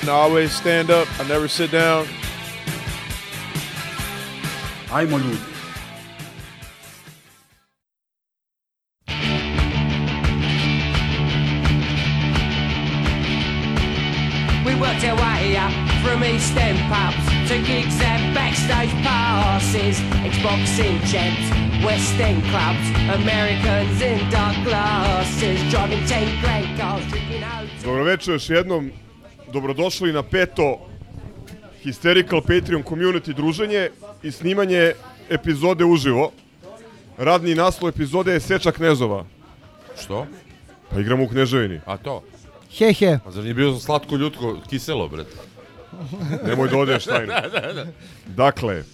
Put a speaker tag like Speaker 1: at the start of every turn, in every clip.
Speaker 1: And I always stand up. I never sit down.
Speaker 2: Ajmo ljudi.
Speaker 3: We worked our way up from East End pubs to gigs and backstage passes, Xboxing champs, West End clubs, Americans in dark glasses, driving 10 grand cars, drinking hotels.
Speaker 4: Dobro večer još jednom. Dobrodošli na peto Hysterical Patreon Community druženje i snimanje epizode uživo. Radni naslov epizode je Seča Knezova.
Speaker 5: Što?
Speaker 4: Pa igramo u Kneževini.
Speaker 5: A to?
Speaker 6: He he.
Speaker 5: A zar nije bio slatko ljutko kiselo, bre?
Speaker 4: Nemoj da odeš tajno. Dakle,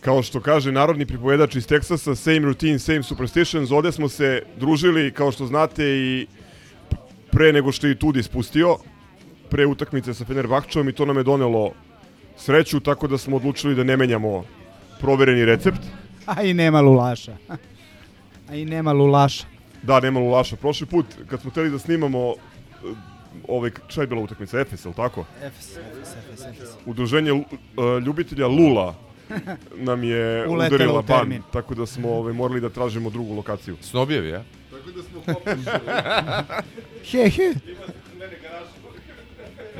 Speaker 4: kao što kaže narodni pripovedač iz Teksasa, same routine, same superstitions, ovde smo se družili, kao što znate, i pre nego što je i Tudi spustio, pre utakmice sa Fenerbahčom i to nam je donelo sreću, tako da smo odlučili da ne menjamo provereni recept.
Speaker 6: A i nema lulaša. A i nema lulaša.
Speaker 4: Da, nema lulaša. Prošli put, kad smo hteli da snimamo e, ovaj, šta je bila utakmica? Efes, je li tako?
Speaker 6: Efes, Efes, Efes, Efes.
Speaker 4: Udruženje uh, ljubitelja Lula nam je
Speaker 6: Uletelo
Speaker 4: udarila ban, tako da smo ovaj, morali da tražimo drugu lokaciju.
Speaker 5: Snobjevi, ja?
Speaker 6: He he.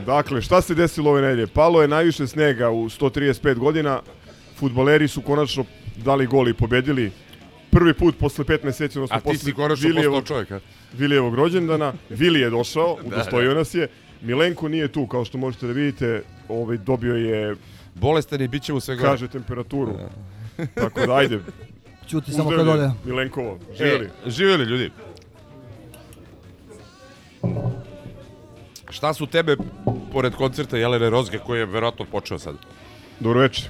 Speaker 4: Dakle, šta se desilo ove nedelje? Palo je najviše snega u 135 godina, futbaleri su konačno dali gol i pobedili prvi put posle pet meseci, odnosno
Speaker 5: A ti
Speaker 4: posle
Speaker 5: si konačno postao
Speaker 4: Vilijevog,
Speaker 5: čovjek, a?
Speaker 4: Vilijevog rođendana. Vili je došao,
Speaker 5: Da,
Speaker 4: udostojio nas je. Milenko nije tu, kao što možete da vidite, ovaj, dobio je,
Speaker 5: Bolestan i bit će mu sve gore.
Speaker 4: kaže, temperaturu. Tako da, ajde,
Speaker 6: Ćuti samo kad ode.
Speaker 4: Milenkovo, živjeli.
Speaker 5: E, živjeli ljudi. Šta su tebe, pored koncerta Jelene Rozge, koji je verovatno počeo sad?
Speaker 4: Dobro večer.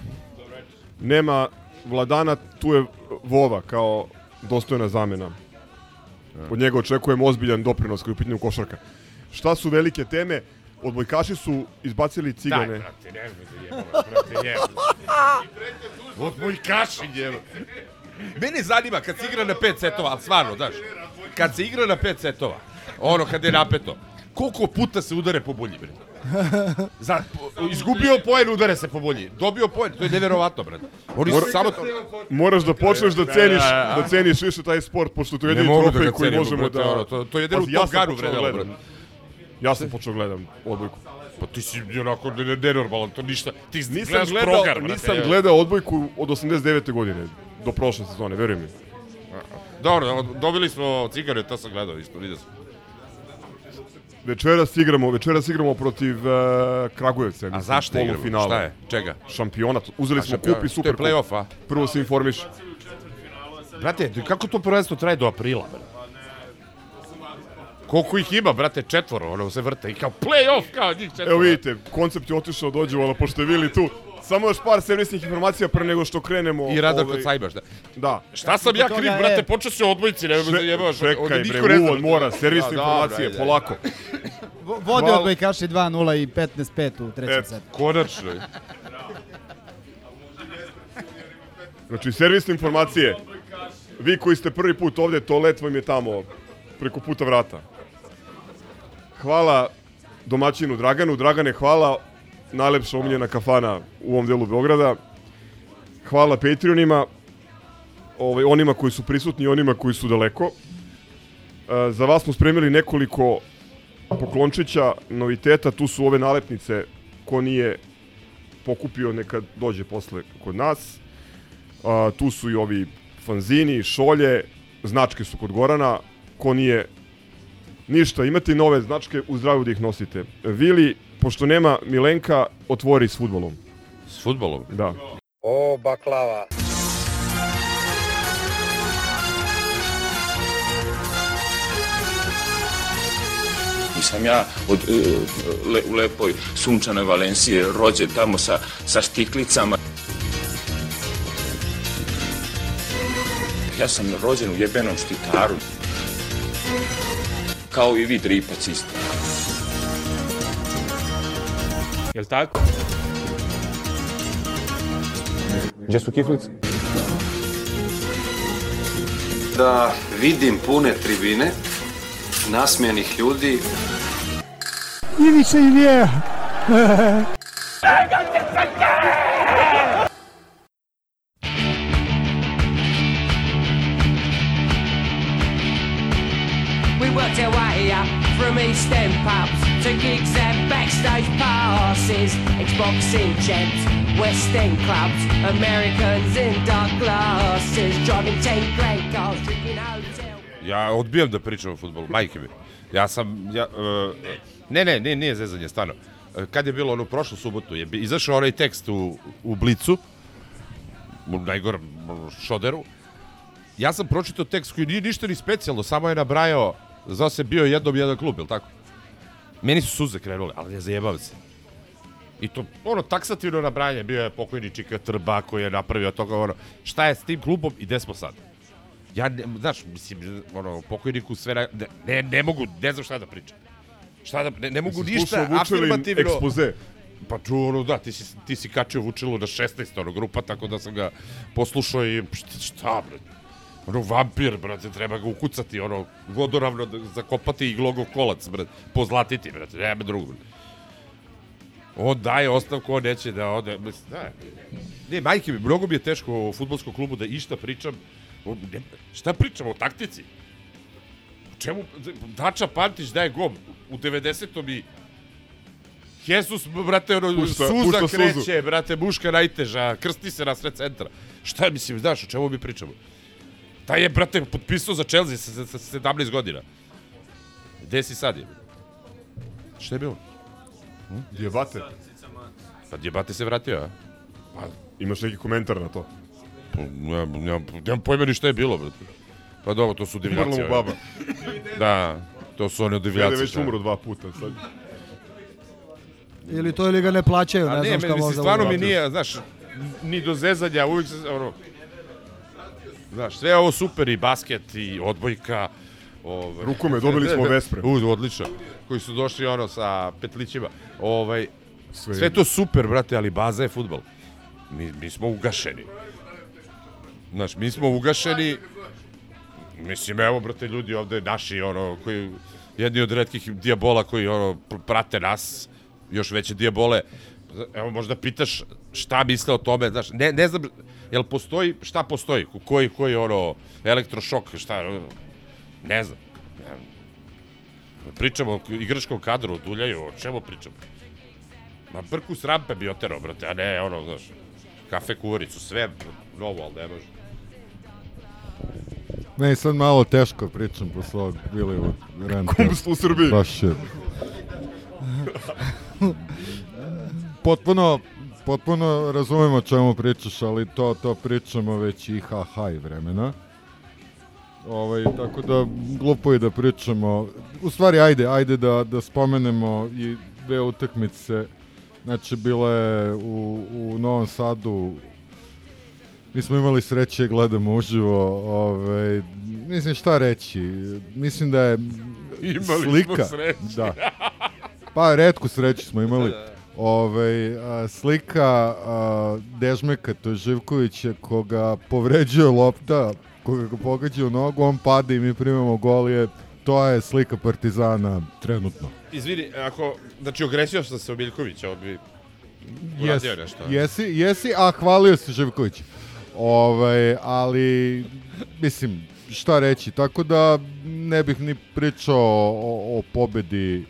Speaker 4: Nema Vladana, tu je Vova kao dostojna zamena. Od njega očekujemo ozbiljan doprinos koji je u pitanju košarka. Šta su velike teme? Odbojkaši su izbacili cigane.
Speaker 5: brate, ne brate, ne. Od moj kaši, njeno. Mene zanima kad se igra na pet setova, ali stvarno, znaš, kad se igra na pet setova, ono kad je napeto, koliko puta se udare po bulji, bre? Za, izgubio poen, udare se po bulji. Dobio poen, to je neverovatno, bre. Oni su samo to...
Speaker 4: Moraš da počneš da ceniš, da ceniš više taj sport, pošto to je jedini
Speaker 5: da
Speaker 4: trofej
Speaker 5: ga
Speaker 4: koji možemo
Speaker 5: brate,
Speaker 4: da...
Speaker 5: ono, to- to je jedino u Top Gunu vredelo, brate.
Speaker 4: Ja sam počeo gledam odbojku.
Speaker 5: Pa ti si onako ne- ne- nenormalan, to ništa. Ti
Speaker 4: Nisam
Speaker 5: gledaš
Speaker 4: gledao,
Speaker 5: progar, brate.
Speaker 4: nisam gledao odbojku od 89. godine do prošle sezone, veruj mi.
Speaker 5: Dobro, dobili smo cigare, to sam gledao isto, vidio sam.
Speaker 4: Večeras igramo, večeras igramo protiv uh, Kragujevca,
Speaker 5: A zašto igramo?
Speaker 4: polufinala.
Speaker 5: Šta je? Čega?
Speaker 4: Šampionat. Uzeli
Speaker 5: A
Speaker 4: smo
Speaker 5: šampion-
Speaker 4: kup i
Speaker 5: To
Speaker 4: super
Speaker 5: je play-off, a?
Speaker 4: Prvo se informiš.
Speaker 5: Brate, kako to prvenstvo traje do aprila, brate? Koliko ih ima, brate, četvoro, ono se vrte i kao play-off, kao njih četvoro.
Speaker 4: Evo vidite, koncept je otišao dođe, ali pošto je Vili tu. Samo još par servisnih informacija pre nego što krenemo.
Speaker 5: I Radar
Speaker 4: ovaj,
Speaker 5: kod Sajbaš, da.
Speaker 4: Da.
Speaker 5: Šta sam ja kriv,
Speaker 6: je-
Speaker 5: brate, počeo se odbojci, nema me zajebaš.
Speaker 4: čekaj bre, uvod mora, servisne
Speaker 5: Da,
Speaker 4: informacije, polako.
Speaker 6: Vo- Vode odbojkaši 2-0 i 15-5 u trećem
Speaker 4: Et.
Speaker 6: setu.
Speaker 5: Konačno.
Speaker 4: Znači, servisne informacije. Vi koji ste prvi put ovde, toalet vam je tamo, preko puta vrata. Hvala domaćinu Draganu. Dragane, hvala. Najlepša omiljena kafana u ovom delu Beograda. Hvala Patreonima, ovaj, onima koji su prisutni i onima koji su daleko. E, za vas smo spremili nekoliko poklončića, noviteta. Tu su ove nalepnice ko nije pokupio neka dođe posle kod nas. A, tu su i ovi fanzini, šolje, značke su kod Gorana. Ko nije ništa, imate nove značke, u zdravlju da ih nosite. Vili, pošto nema Milenka, otvori s futbolom.
Speaker 5: S futbolom?
Speaker 4: Da.
Speaker 7: O, baklava.
Speaker 2: Nisam
Speaker 8: sam ja od, e, le, u lepoj sunčanoj Valencije rođen tamo sa, sa štiklicama. Ja sam rođen u jebenom štitaru. Kao i vi dripac isto.
Speaker 9: Jel tako?
Speaker 10: Gdje su kiflice?
Speaker 11: Da vidim pune tribine, nasmijenih ljudi.
Speaker 6: Ivica Ilija.
Speaker 3: We worked our way up from East End pubs to gigs and backstage passes, Xboxing champs, West End clubs, Americans in dark glasses, driving 10 grand cars, drinking hotel.
Speaker 5: Ja odbijam da pričam o futbolu, majke mi. Ja sam, ja, uh, ne, ne, ne, nije zezanje, stvarno. E, Kad je bilo ono prošlu subotu, je izašao onaj tekst u, u Blicu, u najgorem šoderu. Ja sam pročitao tekst koji nije ništa ni specijalno, samo je nabrajao, znao se bio jednom jedan klub, jel tako? Meni su suze krenule, ali ne zajebavam se. I to, ono, taksativno nabrajanje, bio je pokojni Čika Trba koji je napravio toga, ono, šta je s tim klubom i gde smo sad? Ja, ne, znaš, mislim, ono, pokojniku sve, ne, ne, ne mogu, ne znam šta da pričam. Šta da, ne, ne mogu
Speaker 4: Jesi
Speaker 5: ništa afirmativno.
Speaker 4: ekspoze?
Speaker 5: Pa čuo, ono, da, ti si, ti si kačio Vučelu na 16, ono, grupa, tako da sam ga poslušao i šta, šta bre? Ono, vampir, brate, treba ga ukucati, ono, vodoravno da- zakopati i glogov kolac, brate, pozlatiti, brate, nema drugo. brate. On daje ostavku, on neće da ode, da. Ne, majke mi, mnogo mi je teško o futbolskom klubu da išta pričam. O, ne, šta pričam o taktici? O čemu? Dača Pantić daje gol u 90. i Jesus, brate, ono,
Speaker 4: Pušta-
Speaker 5: suza
Speaker 4: pušta
Speaker 5: kreće,
Speaker 4: suzu.
Speaker 5: brate, muška najteža, krsti se na sred centra. Šta mislim, znaš, o čemu mi pričamo? Taj je, brate, potpisao za Chelsea sa, sa, sa 17 godina. Gde si sad je? Šta je bilo?
Speaker 4: Djebate.
Speaker 5: Pa Djebate se vratio, a?
Speaker 4: Pa, imaš neki komentar na to?
Speaker 5: Pa, nemam, nemam, nemam pojma ni šta je bilo, brate. Pa dobro, to su divljaci.
Speaker 4: Umrla mu baba.
Speaker 5: Da, to su oni divljaci.
Speaker 4: je već
Speaker 5: šta.
Speaker 4: umro dva puta sad.
Speaker 6: Ili to ili ga ne plaćaju, ne,
Speaker 5: ne,
Speaker 6: znam šta
Speaker 5: meni,
Speaker 6: možda...
Speaker 5: stvarno mi nije, znaš, ni do zezanja, uvijek se, ono, znaš, sve je ovo super i basket i odbojka, ovaj,
Speaker 4: Rukomet, dobili smo Vespre.
Speaker 5: U, odlično. Koji su došli ono sa petlićima. Ovaj,
Speaker 4: Sve,
Speaker 5: sve to super, brate, ali baza je futbol. Mi, mi smo ugašeni. Znaš, mi smo ugašeni. Mislim, evo, brate, ljudi ovde naši, ono, koji, jedni od redkih dijabola koji, ono, pr- prate nas, još veće dijabole. Evo, možda pitaš šta misle o tome, znaš, ne, ne znam, jel postoji, šta postoji, Ko- koji, koji, ono, elektrošok, šta, ne znam. Pričamo o igračkom kadru, o Duljaju, o čemu pričamo? Ma brku s rampe bi oterao, brate, a ne, ono, znaš, kafe kuvaricu, sve novo, ali ne može.
Speaker 12: Ne, sad malo teško pričam posle ovog bili u Renta.
Speaker 4: Kumstvo u Srbiji.
Speaker 12: Baš je. potpuno, potpuno razumem o čemu pričaš, ali to, to pričamo već i ha i vremena. Ovaj, tako da, glupo je da pričamo. U stvari, ajde, ajde da, da spomenemo i dve utakmice. Znači, bila je u, u Novom Sadu. Mi smo imali sreće, gledamo uživo, ovaj, mislim šta reći, mislim da je
Speaker 5: Imali smo
Speaker 12: slika,
Speaker 5: sreće.
Speaker 12: da, pa redku sreću smo imali, ovaj, a, slika a, Dežmeka Toživkovića koga povređuje lopta, koga ga pogađa u nogu, on pada i mi primamo gol je, to je slika Partizana trenutno.
Speaker 5: Izvini, ako, znači, ogresio sam se o Biljkovića, on bi uradio
Speaker 12: Jesi,
Speaker 5: nešto.
Speaker 12: jesi, jesi, a hvalio se Živković. Ovaj, ali, mislim, šta reći, tako da ne bih ni pričao o, o pobedi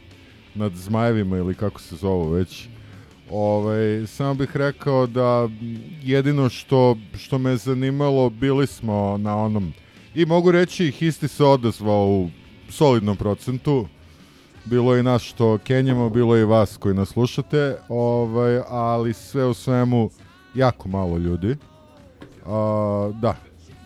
Speaker 12: nad Zmajevima ili kako se zovu već. Ovaj, samo bih rekao da jedino što, što me zanimalo, bili smo na onom, i mogu reći, Histi se odazvao u solidnom procentu, bilo je i nas što Kenjamo, bilo je i vas koji nas slušate, ovaj, ali sve u svemu jako malo ljudi. A, da,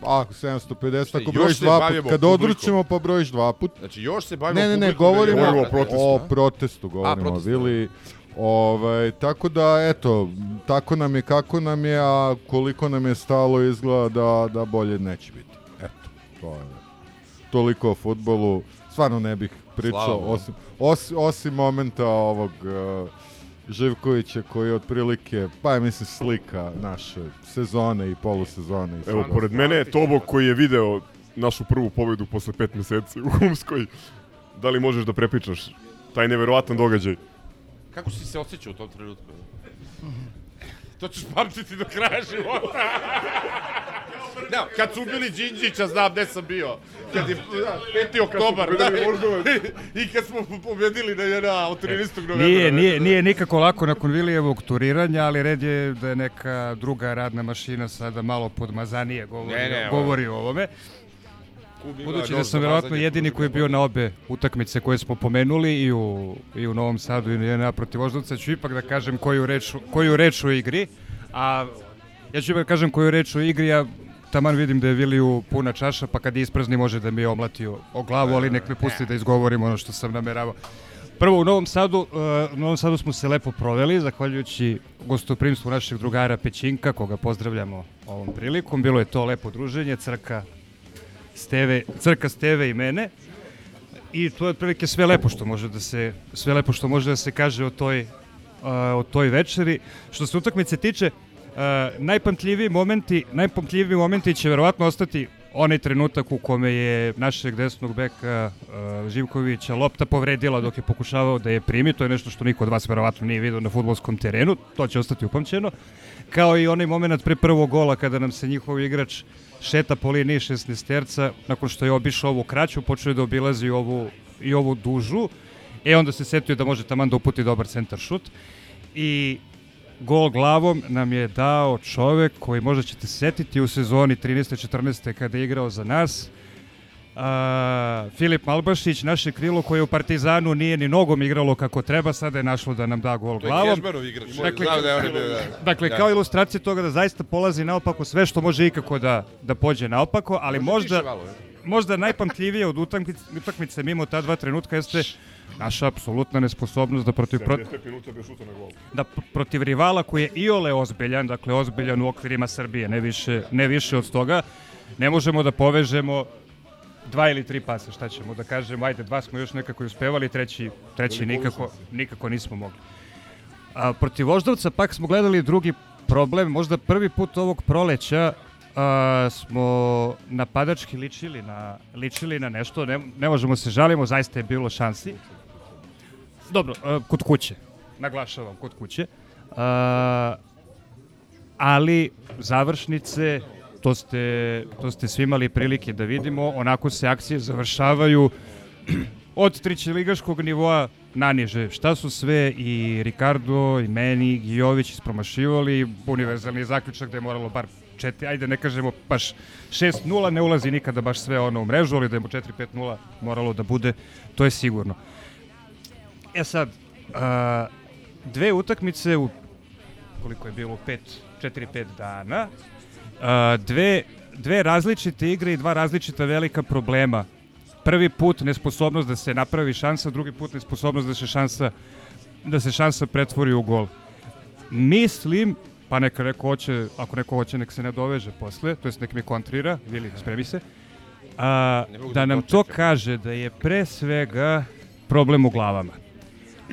Speaker 12: A, 750,
Speaker 5: Šta,
Speaker 12: ako brojiš dva put, kad odručimo pa brojiš dva put.
Speaker 5: Znači, još se bavimo
Speaker 12: Ne, ne, ne, govorimo,
Speaker 4: o protestu,
Speaker 12: o
Speaker 5: a?
Speaker 12: protestu, govorimo,
Speaker 5: protestu,
Speaker 12: Vili. Ovaj, tako da, eto, tako nam je kako nam je, a koliko nam je stalo izgleda da, da bolje neće biti. Eto, to je toliko o futbolu. Stvarno ne bih pričao,
Speaker 5: Slava
Speaker 12: osim, osim, osim momenta ovog uh, Živkovića koji je otprilike, pa ja mislim slika naše sezone i polusezone. I
Speaker 4: Evo, pored mene je Tobok koji je video našu prvu pobedu posle pet meseci u Humskoj. Da li možeš da prepričaš taj neverovatan događaj?
Speaker 5: Kako si se osjećao u tom trenutku? To ćeš pamtiti do kraja života. Ne, kad su ubili Đinđića, znam gde sam bio. Kad je da, 5. oktobar, da, i kad smo pobedili na, na, od 13. novembra.
Speaker 13: Nije, nije, nije nikako lako nakon Vilijevog turiranja, ali red je da je neka druga radna mašina sada malo podmazanije govori,
Speaker 5: Ne, ne,
Speaker 13: govori o ovome. Budući da sam verovatno jedini koji je bio na obe utakmice koje smo pomenuli i u, i u Novom Sadu i na protiv Voždovca, ću ipak da kažem koju reč, koju reč u igri, a ja ću ipak da kažem koju reč u igri, ja taman vidim da je Viliju puna čaša, pa kad isprazni može da mi je omlatio o glavu, ali nek me pusti da izgovorim ono što sam nameravao. Prvo, u Novom Sadu, uh, u Novom Sadu smo se lepo proveli, zahvaljujući gostoprimstvu našeg drugara Pećinka, koga pozdravljamo ovom prilikom. Bilo je to lepo druženje, crka Steve, crka Steve i mene. I to je otprilike sve lepo što može da se sve lepo što može da se kaže o toj o toj večeri. Što se utakmice tiče, najpamtljiviji momenti, najpamtljiviji momenti će verovatno ostati onaj trenutak u kome je našeg desnog beka uh, Živkovića lopta povredila dok je pokušavao da je primi, to je nešto što niko od vas verovatno nije vidio na futbolskom terenu, to će ostati upamćeno, kao i onaj moment pre prvog gola kada nam se njihov igrač šeta po liniji 16 terca, nakon što je obišao ovu kraću, počeo je da obilazi ovu, i ovu dužu, e onda se setio da može taman da uputi dobar centar šut i gol glavom nam je dao čovek koji možda ćete se setiti u sezoni 13-14. kada je igrao za nas. A, Filip Malbašić, naše krilo koje u Partizanu nije ni nogom igralo kako treba, sada je našlo da nam da gol
Speaker 5: To je
Speaker 13: glavom.
Speaker 5: Igrač.
Speaker 13: Dakle,
Speaker 5: da bio, da.
Speaker 13: dakle
Speaker 5: Da.
Speaker 13: kao ilustracija toga da zaista polazi naopako sve što može ikako da, da pođe naopako, ali
Speaker 5: Može
Speaker 13: možda,
Speaker 5: više malo,
Speaker 13: možda najpamtljivije od utakmice, utakmice mimo ta dva trenutka jeste naša apsolutna nesposobnost da protiv, pro,
Speaker 4: 75 minuta bez šuta na gol.
Speaker 13: da protiv rivala koji je iole ozbiljan, dakle ozbiljan u okvirima Srbije, ne više, ne više od toga, ne možemo da povežemo dva ili tri pasa, šta ćemo da kažemo, ajde, dva smo još nekako uspevali, treći, treći nikako, nikako nismo mogli. A, protiv Voždovca pak smo gledali drugi problem, možda prvi put ovog proleća a, smo napadački ličili na, ličili na nešto, ne, ne možemo se žalimo, zaista je bilo šansi. Dobro, a, kod kuće, naglašavam, kod kuće. A, ali završnice, to ste, to ste svi imali prilike da vidimo, onako se akcije završavaju od trićeligaškog nivoa naniže. Šta su sve i Ricardo, i meni, i Gijović ispromašivali, univerzalni zaključak da je moralo bar četiri, ajde ne kažemo baš 6-0, ne ulazi nikada baš sve ono u mrežu, ali da je mu 4-5-0 moralo da bude, to je sigurno. E sad, a, dve utakmice u koliko je bilo, 5, 4-5 dana, dve, dve različite igre i dva različita velika problema. Prvi put nesposobnost da se napravi šansa, drugi put nesposobnost da se šansa da se šansa pretvori u gol. Mislim, pa neka neko hoće, ako neko hoće nek se ne doveže posle, to jest nek mi kontrira, ili spremi se, a, da
Speaker 5: da
Speaker 13: nam to kaže da je pre svega problem u glavama.